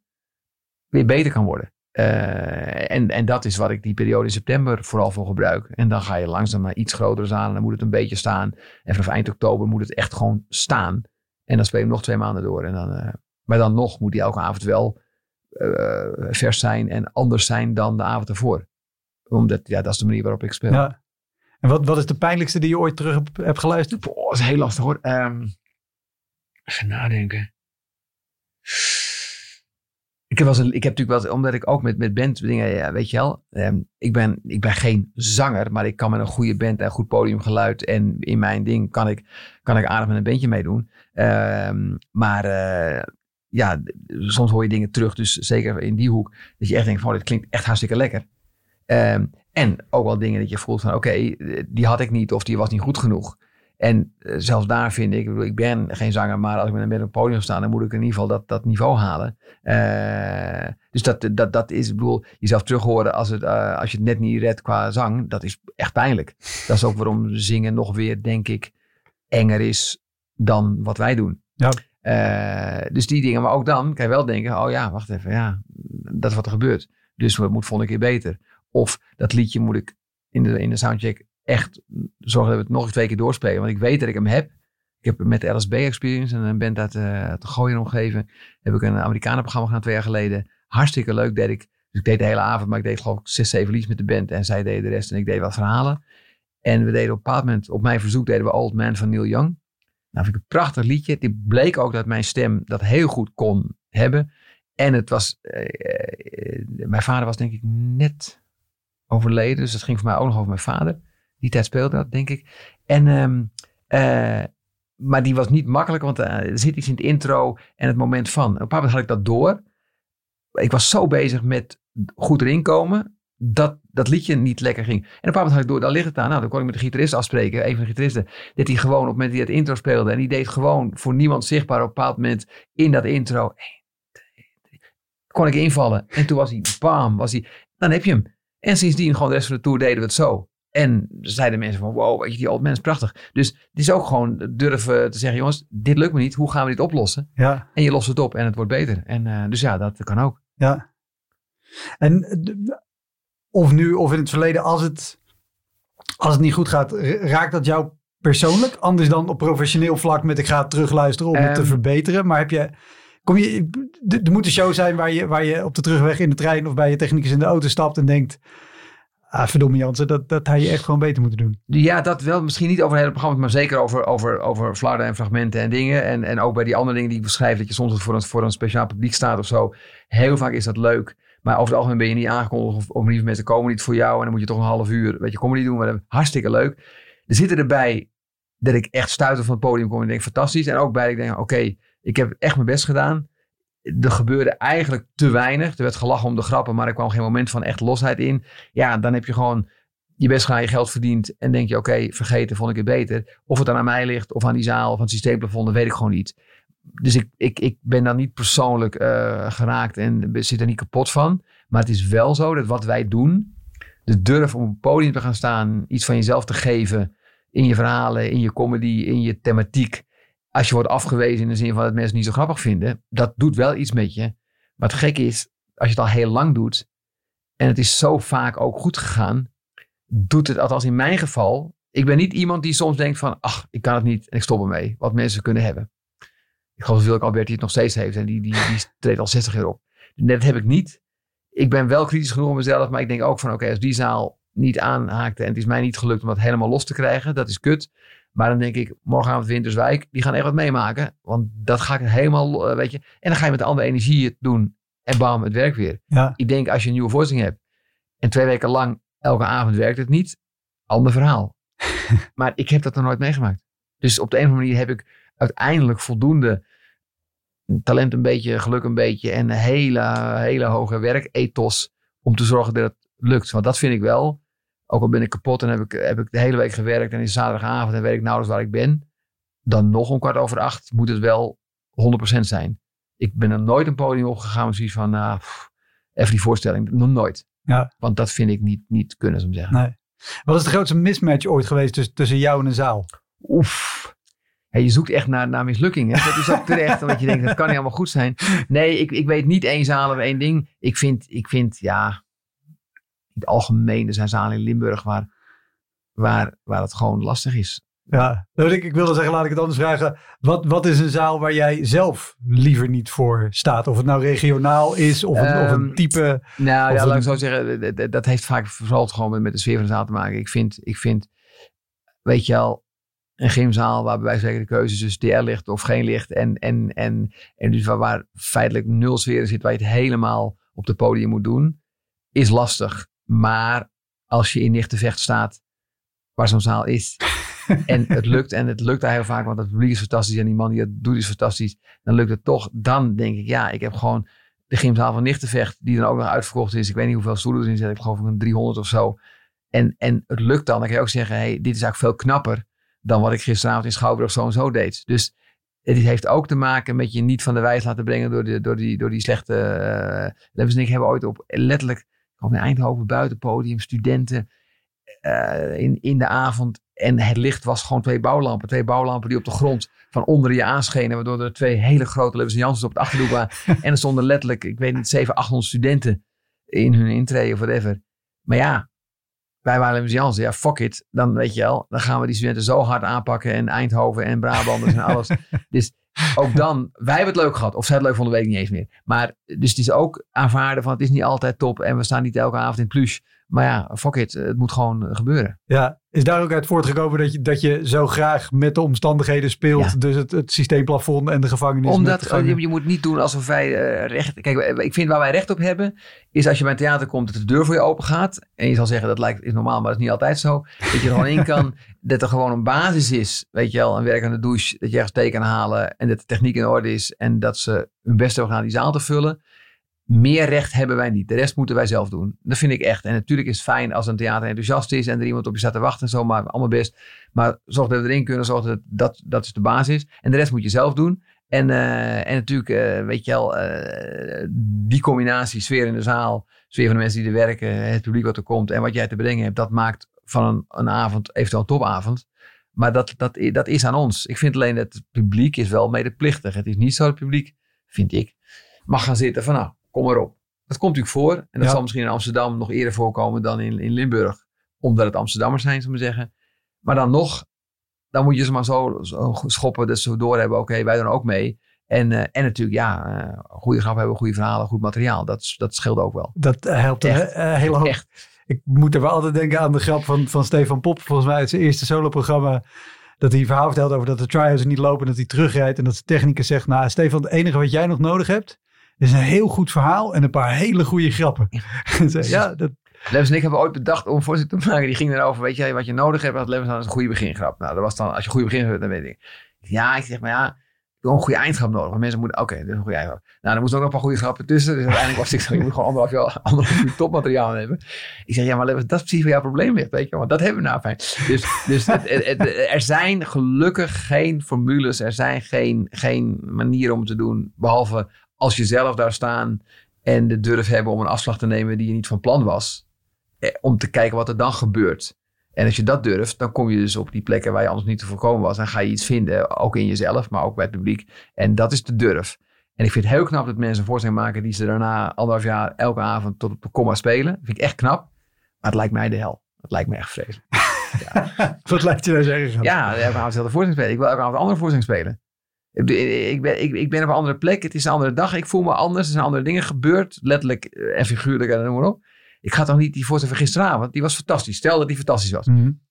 weer beter kan worden. Uh, en, en dat is wat ik die periode in september vooral voor gebruik. En dan ga je langzaam naar iets grotere zalen. Dan moet het een beetje staan. En vanaf eind oktober moet het echt gewoon staan. En dan speel je nog twee maanden door. En dan, uh, maar dan nog moet die elke avond wel uh, vers zijn en anders zijn dan de avond ervoor. Omdat, ja, dat is de manier waarop ik speel. Ja. En wat, wat is de pijnlijkste die je ooit terug hebt, hebt geluisterd? Boah, dat is heel lastig hoor. Um, even nadenken. Ik heb, ik heb natuurlijk wel, omdat ik ook met, met band dingen, ja, weet je wel. Um, ik, ben, ik ben geen zanger, maar ik kan met een goede band en goed podiumgeluid. En in mijn ding kan ik, kan ik aardig met een bandje meedoen. Um, maar uh, ja, soms hoor je dingen terug, dus zeker in die hoek, dat je echt denkt van, oh, dit klinkt echt hartstikke lekker. Um, en ook wel dingen dat je voelt van, oké, okay, die had ik niet of die was niet goed genoeg. En uh, zelfs daar vind ik, ik, bedoel, ik ben geen zanger, maar als ik met een een podium sta, dan moet ik in ieder geval dat, dat niveau halen. Uh, dus dat, dat, dat is, ik bedoel, jezelf terug horen als, het, uh, als je het net niet redt qua zang, dat is echt pijnlijk. Dat is ook waarom zingen nog weer, denk ik, enger is dan wat wij doen. Ja. Dus die dingen, maar ook dan kan je wel denken: oh ja, wacht even, ja, dat is wat er gebeurt. Dus het moet volgende keer beter. Of dat liedje moet ik in de, in de soundcheck echt zorgen dat we het nog twee keer doorspelen. Want ik weet dat ik hem heb. Ik heb met de LSB Experience en een band uit, de Gooien omgeving. Heb ik een Amerikanenprogramma gedaan twee jaar geleden. Hartstikke leuk deed ik. Dus ik deed de hele avond, maar ik deed geloof ik zes, zeven liedjes met de band. En zij deden de rest en ik deed wat verhalen. En we deden op een bepaald moment, op mijn verzoek, deden we Old Man van Neil Young. Nou, vind ik een prachtig liedje. Die bleek ook dat mijn stem dat heel goed kon hebben. En het was, uh, uh, mijn vader was denk ik net overleden. Dus dat ging voor mij ook nog over mijn vader. Die tijd speelde dat, denk ik. En, um, uh, maar die was niet makkelijk, want er zit iets in het intro en het moment van. Op een bepaald moment had ik dat door. Ik was zo bezig met goed erin komen, dat dat liedje niet lekker ging. En op een bepaald moment had ik door, daar ligt het aan. Nou, dan kon ik met de gitarist afspreken, een van de gitaristen. Dat hij gewoon op het moment dat hij het intro speelde. En die deed gewoon voor niemand zichtbaar op een bepaald moment in dat intro. Kon ik invallen. En toen was hij, bam, was hij. Dan heb je hem. En sindsdien gewoon de rest van de tour deden we het zo. En zeiden mensen van, wow, weet je, die old man is prachtig. Dus het is ook gewoon durven te zeggen, jongens, dit lukt me niet. Hoe gaan we dit oplossen? Ja. En je lost het op en het wordt beter. En uh, dus ja, dat kan ook. Ja. En of nu of in het verleden, als het, als het niet goed gaat, raakt dat jou persoonlijk? Anders dan op professioneel vlak met ik ga terugluisteren om um, het te verbeteren. Maar heb je, kom je, er moet een show zijn waar je, waar je op de terugweg in de trein of bij je technicus in de auto stapt en denkt... Ah, verdomme Jansen, dat, dat had je echt gewoon beter moeten doen. Ja, dat wel. Misschien niet over het hele programma, maar zeker over, over, over flarden en fragmenten en dingen. En, en ook bij die andere dingen die ik beschrijf, dat je soms voor een, voor een speciaal publiek staat of zo. Heel vaak is dat leuk. Maar over het algemeen ben je niet aangekondigd of, of lieve mensen komen niet voor jou. En dan moet je toch een half uur, weet je, comedy doen. Maar hartstikke leuk. Er zitten erbij dat ik echt stuiter van het podium kom en denk fantastisch. En ook bij dat ik denk, oké, ik heb echt mijn best gedaan. Er gebeurde eigenlijk te weinig. Er werd gelachen om de grappen, maar er kwam geen moment van echt losheid in. Ja, dan heb je gewoon je best gedaan, je geld verdiend. En denk je, oké, vergeten, vond ik het beter. Of het dan aan mij ligt, of aan die zaal, of aan het systeemplafond, dat weet ik gewoon niet. Dus ik, ik, ik ben dan niet persoonlijk uh, geraakt en zit er niet kapot van. Maar het is wel zo dat wat wij doen, de durf om op een podium te gaan staan, iets van jezelf te geven in je verhalen, in je comedy, in je thematiek. Als je wordt afgewezen in de zin van dat mensen het niet zo grappig vinden, dat doet wel iets met je. Maar het gekke is, als je het al heel lang doet en het is zo vaak ook goed gegaan, doet het, althans in mijn geval, ik ben niet iemand die soms denkt van, ach, ik kan het niet en ik stop ermee, wat mensen kunnen hebben. Ik geloof dat Wilk Albert die het nog steeds heeft en die, die, die treedt al 60 jaar op. Dat heb ik niet. Ik ben wel kritisch genoeg op mezelf, maar ik denk ook van, oké, okay, als die zaal niet aanhaakte en het is mij niet gelukt om dat helemaal los te krijgen, dat is kut. Maar dan denk ik, morgenavond Winterswijk, die gaan echt wat meemaken. Want dat ga ik helemaal, weet je. En dan ga je met de andere energie het doen. En bam, het werkt weer. Ja. Ik denk, als je een nieuwe voorstelling hebt. En twee weken lang, elke avond werkt het niet. Ander verhaal. maar ik heb dat nog nooit meegemaakt. Dus op de een of andere manier heb ik uiteindelijk voldoende talent een beetje, geluk een beetje en een hele, hele hoge werkethos om te zorgen dat het lukt. Want dat vind ik wel. Ook al ben ik kapot en heb ik, heb ik de hele week gewerkt en is zaterdagavond en weet ik nauwelijks waar ik ben. Dan nog om kwart over acht moet het wel 100% zijn. Ik ben er nooit een podium opgegaan met zoiets van, pff, even die voorstelling. Nog nooit. Ja. Want dat vind ik niet, niet kunnen, ik zeggen. Nee. Wat is de grootste mismatch ooit geweest tussen, tussen jou en een zaal? Oef. Hey, je zoekt echt naar, naar mislukkingen. Dat is ook terecht, omdat je denkt, dat kan niet allemaal goed zijn. Nee, ik, ik weet niet één zaal of één ding. Ik vind, ik vind ja, in het algemeen, er zijn zalen in Limburg waar, waar, waar het gewoon lastig is. Ja, nou, ik, ik wilde zeggen, laat ik het anders vragen. Wat, wat is een zaal waar jij zelf liever niet voor staat? Of het nou regionaal is, of een, of een Ehm, type... Nou ja, laat een- ik zo zeggen, dat- heeft vaak vooral gewoon met, met de sfeer van de zaal te maken. Ik vind, ik vind, weet je wel, een gymzaal waar bij wijze van spreken de keuze tussen DR ligt of geen licht. En, en, en, en dus waar, waar feitelijk nul sfeer zit, waar je het helemaal op de podium moet doen, is lastig. Maar als je in Nichtenvecht staat, waar zo'n zaal is, en het lukt, en het lukt daar heel vaak, want het publiek is fantastisch en die man die het doet is fantastisch, dan lukt het toch. Dan denk ik, ja, ik heb gewoon de gymzaal van Nichtenvecht, die dan ook nog uitverkocht is. Ik weet niet hoeveel stoelen erin zitten. Ik geloof een 300 of zo. En, en het lukt dan. Dan kan je ook zeggen, hey, dit is eigenlijk veel knapper dan wat ik gisteravond in Schouwburg zo en zo deed. Dus het heeft ook te maken met je niet van de wijs laten brengen door, de, door, die, door die slechte... Uh, Levens en ik hebben ooit op letterlijk, gewoon in Eindhoven, buiten podium, studenten eh, in, in de avond. En het licht was gewoon twee bouwlampen. Twee bouwlampen die op de grond van onder je aanschenen. Waardoor er twee hele grote Levens en Janssens op het achterdoek waren. en er stonden letterlijk, ik weet niet, 700, 800 studenten in hun intree of whatever. Maar ja, wij waren Levens Jansen. Ja, fuck it. Dan weet je wel, dan gaan we die studenten zo hard aanpakken. En Eindhoven en Brabanders en alles. dus ook dan, wij hebben het leuk gehad. Of zij het leuk vonden, weet ik niet eens meer. Maar dus het is ook aanvaarden van het is niet altijd top. En we staan niet elke avond in het plush. Maar ja, fuck it. Het moet gewoon gebeuren. Ja, is daar ook uit voortgekomen dat je, dat je zo graag met de omstandigheden speelt? Ja. Dus het, het systeemplafond en de gevangenis. Omdat de gangen. je, je moet niet doen alsof wij eh, recht... Kijk, ik vind waar wij recht op hebben... is als je bij een theater komt dat de deur voor je open gaat. En je zal zeggen dat lijkt, is normaal, maar dat is niet altijd zo. Dat je er gewoon in kan. Dat er gewoon een basis is. Weet je wel, een werk aan de douche. Dat je ergens thee kan halen. En dat de techniek in orde is. En dat ze hun best hebben gedaan die zaal te vullen. Meer recht hebben wij niet. De rest moeten wij zelf doen. Dat vind ik echt. En natuurlijk is het fijn als een theater enthousiast is en er iemand op je staat te wachten en zo, maar allemaal best. Maar zorg dat we erin kunnen, zorg dat dat, dat is de basis. En de rest moet je zelf doen. En, uh, en natuurlijk, uh, weet je wel, uh, die combinatie sfeer in de zaal, sfeer van de mensen die er werken, het publiek wat er komt en wat jij te brengen hebt, dat maakt van een, een avond eventueel een topavond. Maar dat, dat, dat is aan ons. Ik vind alleen dat het publiek is wel medeplichtig. Het is niet zo dat het publiek, vind ik, mag gaan zitten van nou, kom maar op. Dat komt natuurlijk voor. En dat ja. zal misschien in Amsterdam nog eerder voorkomen dan in, in Limburg. Omdat het Amsterdammers zijn, zullen we zeggen. Maar dan nog, dan moet je ze maar zo, zo schoppen dat ze door hebben. Oké, okay, wij doen ook mee. En, uh, en natuurlijk, ja, uh, goede grap hebben, goede verhalen, goed materiaal. Dat, dat scheelt ook wel. Dat helpt een uh, hele hoop. Echt. Ik moet er wel altijd denken aan de grap van, van Stefan Pop. Volgens mij uit zijn eerste soloprogramma. Dat hij verhaal vertelt over dat de tryouts niet lopen. Dat hij terugrijdt. En dat de technicus zegt, nou Stefan, het enige wat jij nog nodig hebt is een heel goed verhaal en een paar hele goede grappen. ja, dat... Levens en ik hebben ooit bedacht om voorzitter te maken. Die ging erover, weet je, wat je nodig hebt. Wat Levens dan is een goede begingrap. Nou, dat was dan, als je een goede begin hebt, dan weet ik. Ja, ik zeg maar ja, ik heb een goede eindgrap nodig. Want mensen moeten, oké, okay, dit is een goede eindgrap. Nou, dan moesten ook nog een paar goede grappen tussen. Dus uiteindelijk was ik zo, je moet gewoon anderhalf jaar, anderhalf uur topmateriaal hebben. Ik zeg, ja, maar Levens, dat is precies waar jouw probleem ligt, weet je. Want dat hebben we nou fijn. Dus, dus het, het, het, er zijn gelukkig geen formules. Er zijn geen, geen manieren om het te doen. Behalve als je zelf daar staan en de durf hebben om een afslag te nemen die je niet van plan was. Eh, om te kijken wat er dan gebeurt. En als je dat durft, dan kom je dus op die plekken waar je anders niet te voorkomen was. Dan ga je iets vinden, ook in jezelf, maar ook bij het publiek. En dat is de durf. En ik vind het heel knap dat mensen een voorstelling maken die ze daarna anderhalf jaar elke avond tot op de komma spelen. Dat vind ik echt knap. Maar het lijkt mij de hel. Het lijkt me echt vreselijk. ja. Wat lijkt je nou zeggen? Ja, elke avond dezelfde voorstelling spelen. Ik wil elke avond een andere voorstelling spelen. Ik ben, ik, ik ben op een andere plek. Het is een andere dag. Ik voel me anders. Er zijn andere dingen gebeurd. Letterlijk en figuurlijk en noem maar op. Ik ga toch niet die voorstelling van gisteravond. Die was fantastisch. Stel dat die fantastisch was. Mm -hmm.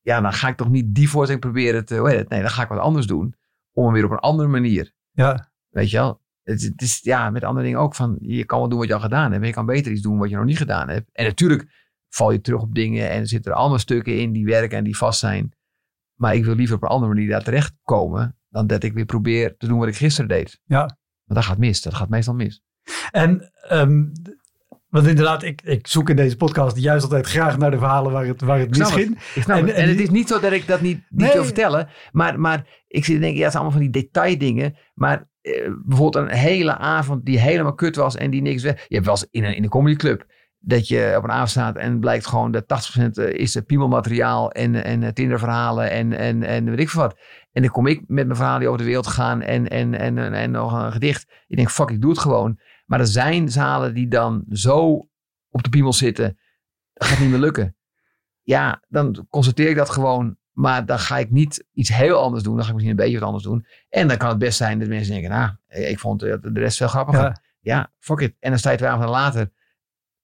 Ja, dan ga ik toch niet die voorstelling proberen te... Het? Nee, dan ga ik wat anders doen. Om hem weer op een andere manier. Ja. Weet je wel? Het, het, is ja, met andere dingen ook van... Je kan wel doen wat je al gedaan hebt. Maar je kan beter iets doen wat je nog niet gedaan hebt. En natuurlijk val je terug op dingen. En er zitten er allemaal stukken in die werken en die vast zijn. Maar ik wil liever op een andere manier daar terechtkomen dan dat ik weer probeer te doen wat ik gisteren deed. Ja. Maar dat gaat mis. Dat gaat meestal mis. En ehm, want inderdaad, ik, ik zoek in deze podcast juist altijd graag naar de verhalen waar het, waar het misging. En- het. en En, het is niet zo dat ik dat niet, niet Nee. wil vertellen. Maar, maar ik zit te denken, ja, het zijn allemaal van die detaildingen. Maar eh, bijvoorbeeld een hele avond die helemaal kut was en die niks weg. Je hebt wel eens in een, in een comedyclub dat je op een avond staat en blijkt gewoon dat 80% is eh, piemelmateriaal en, en eh, Tinderverhalen en, en, en weet ik veel wat. En dan kom ik met mijn verhalen die over de wereld gaan en, en, en, en, en nog een gedicht. Ik denk, fuck, ik doe het gewoon. Maar er zijn zalen die dan zo op de piemel zitten, dat gaat niet meer lukken. Ja, dan constateer ik dat gewoon. Maar dan ga ik niet iets heel anders doen. Dan ga ik misschien een beetje wat anders doen. En dan kan het best zijn dat mensen denken, nou, ik vond eh, de rest veel grappiger. Ja. Ja, fuck it. En dan sta je twee avonden later.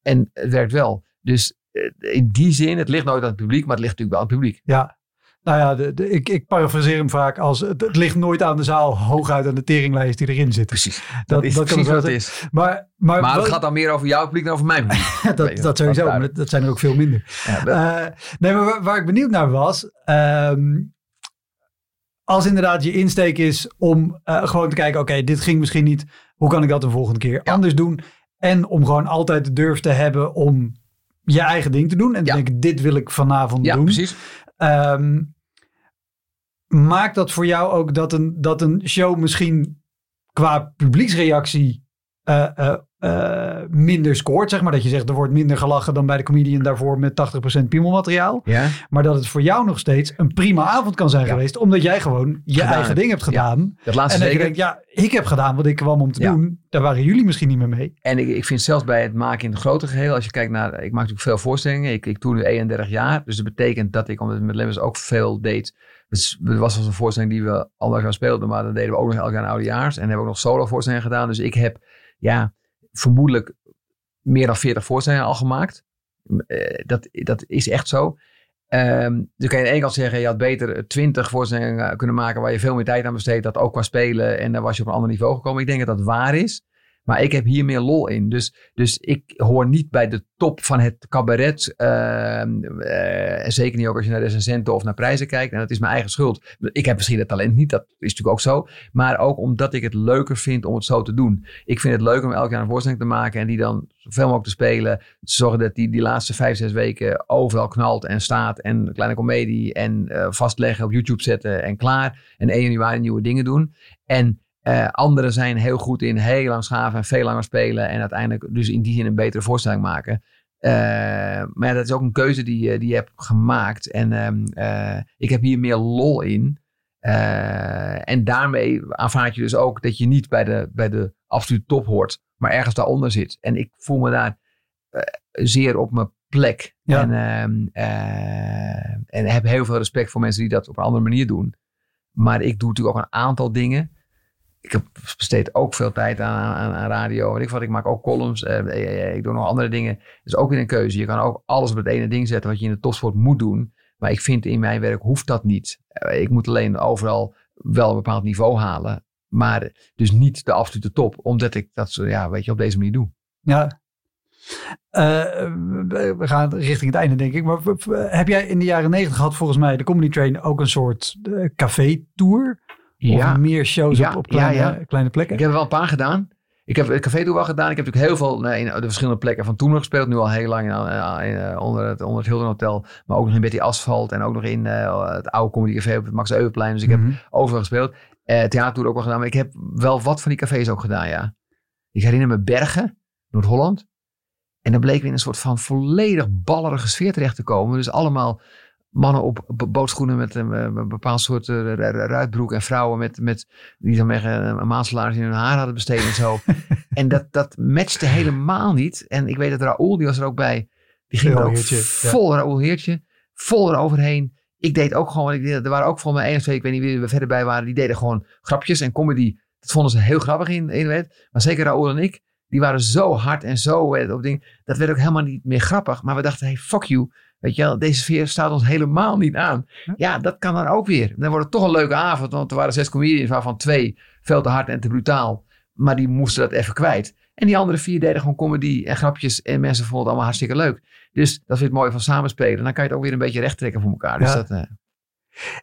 En het werkt wel. Dus eh, in die zin, het ligt nooit aan het publiek, maar het ligt natuurlijk wel aan het publiek. Ja. Nou ja, de, de- ik, ik parafraseer hem vaak als het, het ligt nooit aan de zaal, hooguit aan de teringlijst die erin zit. Precies. Dat, Dat, is dat precies ik wat het is. Maar, maar, Maar het wel- gaat dan meer over jouw publiek dan over mijn publiek. dat, dat sowieso, maar dat, dat zijn er ook veel minder. Ja, Eh, nee, maar waar, waar ik benieuwd naar was. ehm, als inderdaad je insteek is om eh, gewoon te kijken, oké, dit ging misschien niet. Hoe kan ik dat de volgende keer Ja. anders doen? En om gewoon altijd de durf te hebben om je eigen ding te doen. En Ja. denken, dit wil ik vanavond ja, doen. precies. Ehm, maakt dat voor jou ook dat een, dat een show misschien qua publieksreactie eh, eh, eh, minder scoort? Zeg maar dat je zegt er wordt minder gelachen dan bij de comedian daarvoor met 80% piemelmateriaal. Ja. Maar dat het voor jou nog steeds een prima avond kan zijn Ja. geweest. Omdat jij gewoon je Gedaan eigen ding hebt gedaan. Dat laatste En dat je zeker. denkt, ja, ik heb gedaan wat ik kwam om te doen. Daar waren jullie misschien niet meer mee. En ik, ik vind zelfs bij het maken in het grote geheel, als je kijkt naar, ik maak natuurlijk veel voorstellingen. Ik, ik doe nu 31 jaar, dus dat betekent dat ik, omdat ik met Lemmens ook veel deed. Dus er was eens een voorstelling die we al jaar speelden, maar dan deden we ook nog elk jaar een oudejaars. En hebben ook nog solo voorstellingen gedaan. Dus ik heb, ja, vermoedelijk meer dan 40 voorstellingen al gemaakt. Eh, dat, dat is echt zo. Ehm dus kan je aan de ene kant zeggen, je had beter 20 voorstellingen kunnen maken waar je veel meer tijd aan besteedt. Dat ook qua spelen en dan was je op een ander niveau gekomen. Ik denk dat dat waar is. Maar ik heb hier meer lol in. Dus, dus ik hoor niet bij de top van het cabaret. en zeker niet ook als je naar recensenten of naar prijzen kijkt. En dat is mijn eigen schuld. Ik heb misschien het talent niet, dat is natuurlijk ook zo. Maar ook omdat ik het leuker vind om het zo te doen. Ik vind het leuk om elk jaar een voorstelling te maken. En die dan zoveel mogelijk te spelen. Zorgen dat die die laatste vijf, zes weken overal knalt en staat. En een kleine komedie. En eh, vastleggen op YouTube zetten en klaar. En 1 januari nieuwe dingen doen. En eh, anderen zijn heel goed in heel lang schaven en veel langer spelen. En uiteindelijk dus in die zin een betere voorstelling maken. Eh, maar ja, dat is ook een keuze die, je- die je hebt gemaakt. En ehm, eh, ik heb hier meer lol in. Eh, en daarmee aanvaard je dus ook dat je niet bij de, bij de absolute top hoort. Maar ergens daaronder zit. En ik voel me daar eh, zeer op mijn plek. Ja. En, ehm, eh, en heb heel veel respect voor mensen die dat op een andere manier doen. Maar ik doe natuurlijk ook een aantal dingen. Ik heb besteed ook veel tijd aan, aan, aan radio. Weet ik wat, ik maak ook columns. eh, eh, ik doe nog andere dingen. Dus ook weer een keuze. Je kan ook alles op het ene ding zetten wat je in de topsport moet doen. Maar ik vind in mijn werk hoeft dat niet. Eh, ik moet alleen overal wel een bepaald niveau halen. Maar dus niet de absolute top. Omdat ik dat ja, weet je, op deze manier doe. Ja. Eh, we gaan richting het einde, denk ik. Maar heb jij in de jaren negentig gehad, volgens mij, de Comedy Train ook een soort eh, café-tour? Of meer shows Ja, op, op kleine, ja, ja. kleine plekken? Ik heb er wel een paar gedaan. Ik heb het café toen wel gedaan. Ik heb natuurlijk heel veel nee, in de verschillende plekken van toen nog gespeeld. Nu al heel lang in, eh, in, eh, onder, het, onder het Hilton Hotel. Maar ook nog in Betty Asphalt. En ook nog in eh, het oude Comedy Café op het Max Euweplein. Dus ik heb Mhm. overal gespeeld. Eh theatertour ook wel gedaan. Maar ik heb wel wat van die cafés ook gedaan, ja. Ik herinner me Bergen, Noord-Holland. En dan bleken we in een soort van volledig ballerige sfeer terecht te komen. Dus allemaal mannen op bo- bootschoenen met een, eh, een bepaald soort eh, ru- ru- ruitbroek. En vrouwen met, met die dan zeggen, een maandsalaris in hun haar hadden besteed en zo. en dat, dat matchte helemaal niet. En ik weet dat Raoul, die was er ook bij. Die ging er ook Heertje, ja. vol Raoul Heertje. Vol eroverheen. Ik deed ook gewoon, ik deed- er waren ook voor mij één of twee, ik weet niet wie er verder bij waren. Die deden gewoon grapjes en comedy. Dat vonden ze heel grappig in, in de wet. Maar zeker Raoul en ik, die waren zo hard en zo eh, op ding. Dat werd ook helemaal niet meer grappig. Maar we dachten, hey, fuck you. Weet je wel, deze sfeer staat ons helemaal niet aan. Ja, dat kan dan ook weer. Dan wordt het toch een leuke avond. Want er waren zes comedians, waarvan twee veel te hard en te brutaal. Maar die moesten dat even kwijt. En die andere vier deden gewoon comedy en grapjes. En mensen vonden het allemaal hartstikke leuk. Dus dat is het mooie van samenspelen. Dan kan je het ook weer een beetje recht trekken voor elkaar. Dus Ja. dat, eh,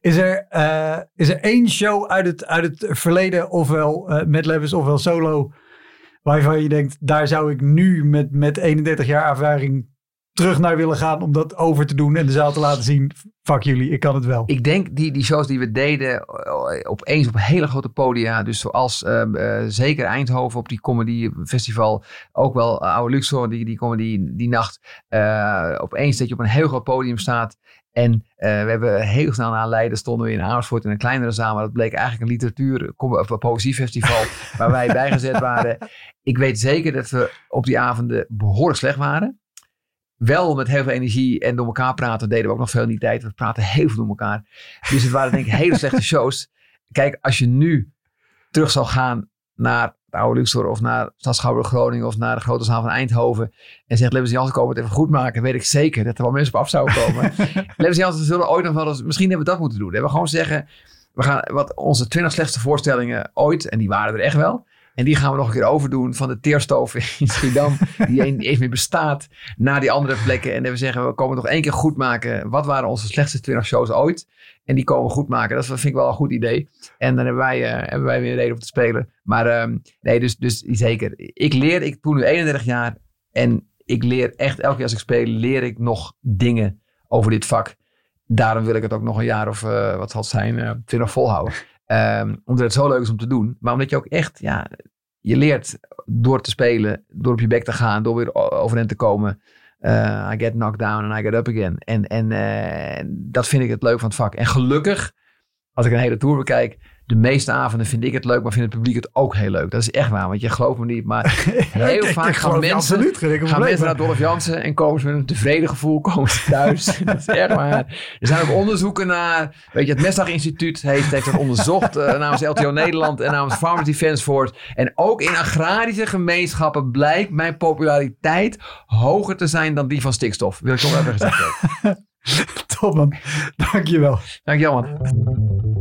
Is er, eh, is er één show uit het, uit het verleden, ofwel uh, met Levis ofwel solo, waarvan je denkt, daar zou ik nu met, met 31 jaar ervaring terug naar willen gaan om dat over te doen en de zaal te laten zien. Fuck jullie, ik kan het wel. Ik denk die, die shows die we deden opeens op hele grote podia. Dus zoals uh, zeker Eindhoven op die comedy festival. Ook wel Oude Luxor, die, die comedy die nacht. Opeens dat je op een heel groot podium staat. En uh, we hebben heel snel na Leiden stonden we in Amersfoort in een kleinere zaal. Maar dat bleek eigenlijk een literatuur- of een poëziefestival waar wij bijgezet waren. Ik weet zeker dat we op die avonden behoorlijk slecht waren wel met heel veel energie en door elkaar praten. deden we ook nog veel in die tijd. We praten heel veel door elkaar. Dus het waren denk ik hele slechte shows. Kijk, als je nu terug zou gaan naar de oude Luxor of naar Stadschouwer Groningen of naar de grote zaal van Eindhoven en zegt Levens Jansen komen het even goed maken, weet ik zeker dat er wel mensen op af zouden komen. Levens Jansen zullen ooit nog wel eens, misschien hebben we dat moeten doen. We gewoon zeggen, we gaan wat onze 20 slechtste voorstellingen ooit, en die waren er echt wel, en die gaan we nog een keer overdoen van de teerstoof in Schiedam, die eens meer bestaat, naar die andere plekken. En dan we zeggen, we komen nog één keer goed maken. Wat waren onze slechtste 20 shows ooit? En die komen we goed maken. Dat vind ik wel een goed idee. En dan hebben wij, uh, hebben wij weer een reden om te spelen. Maar uh, nee, dus, dus zeker. Ik leer, ik doe nu 31 jaar. En ik leer echt, elke keer als ik speel, leer ik nog dingen over dit vak. Daarom wil ik het ook nog een jaar of uh, wat zal het zijn, uh, 20 volhouden. Um, omdat het zo leuk is om te doen. Maar omdat je ook echt, ja, je leert door te spelen, door op je bek te gaan, door weer overeind te komen. Uh, I get knocked down and I get up again. En, en uh, dat vind ik het leuk van het vak. En gelukkig, als ik een hele tour bekijk, de meeste avonden vind ik het leuk, maar vindt het publiek het ook heel leuk. Dat is echt waar, want je gelooft me niet. Maar heel vaak gaan mensen, gaan mensen naar Dolph Jansen en komen ze met een tevreden gevoel komen ze thuis. dat is echt waar. Er zijn ook onderzoeken naar, weet je, het Mestdag Instituut heeft, heeft dat onderzocht uh, namens LTO Nederland en namens Farmers Defence Force. En ook in agrarische gemeenschappen blijkt mijn populariteit hoger te zijn dan die van stikstof. Wil ik toch even gezegd hebben. Top man, dankjewel. Dankjewel man.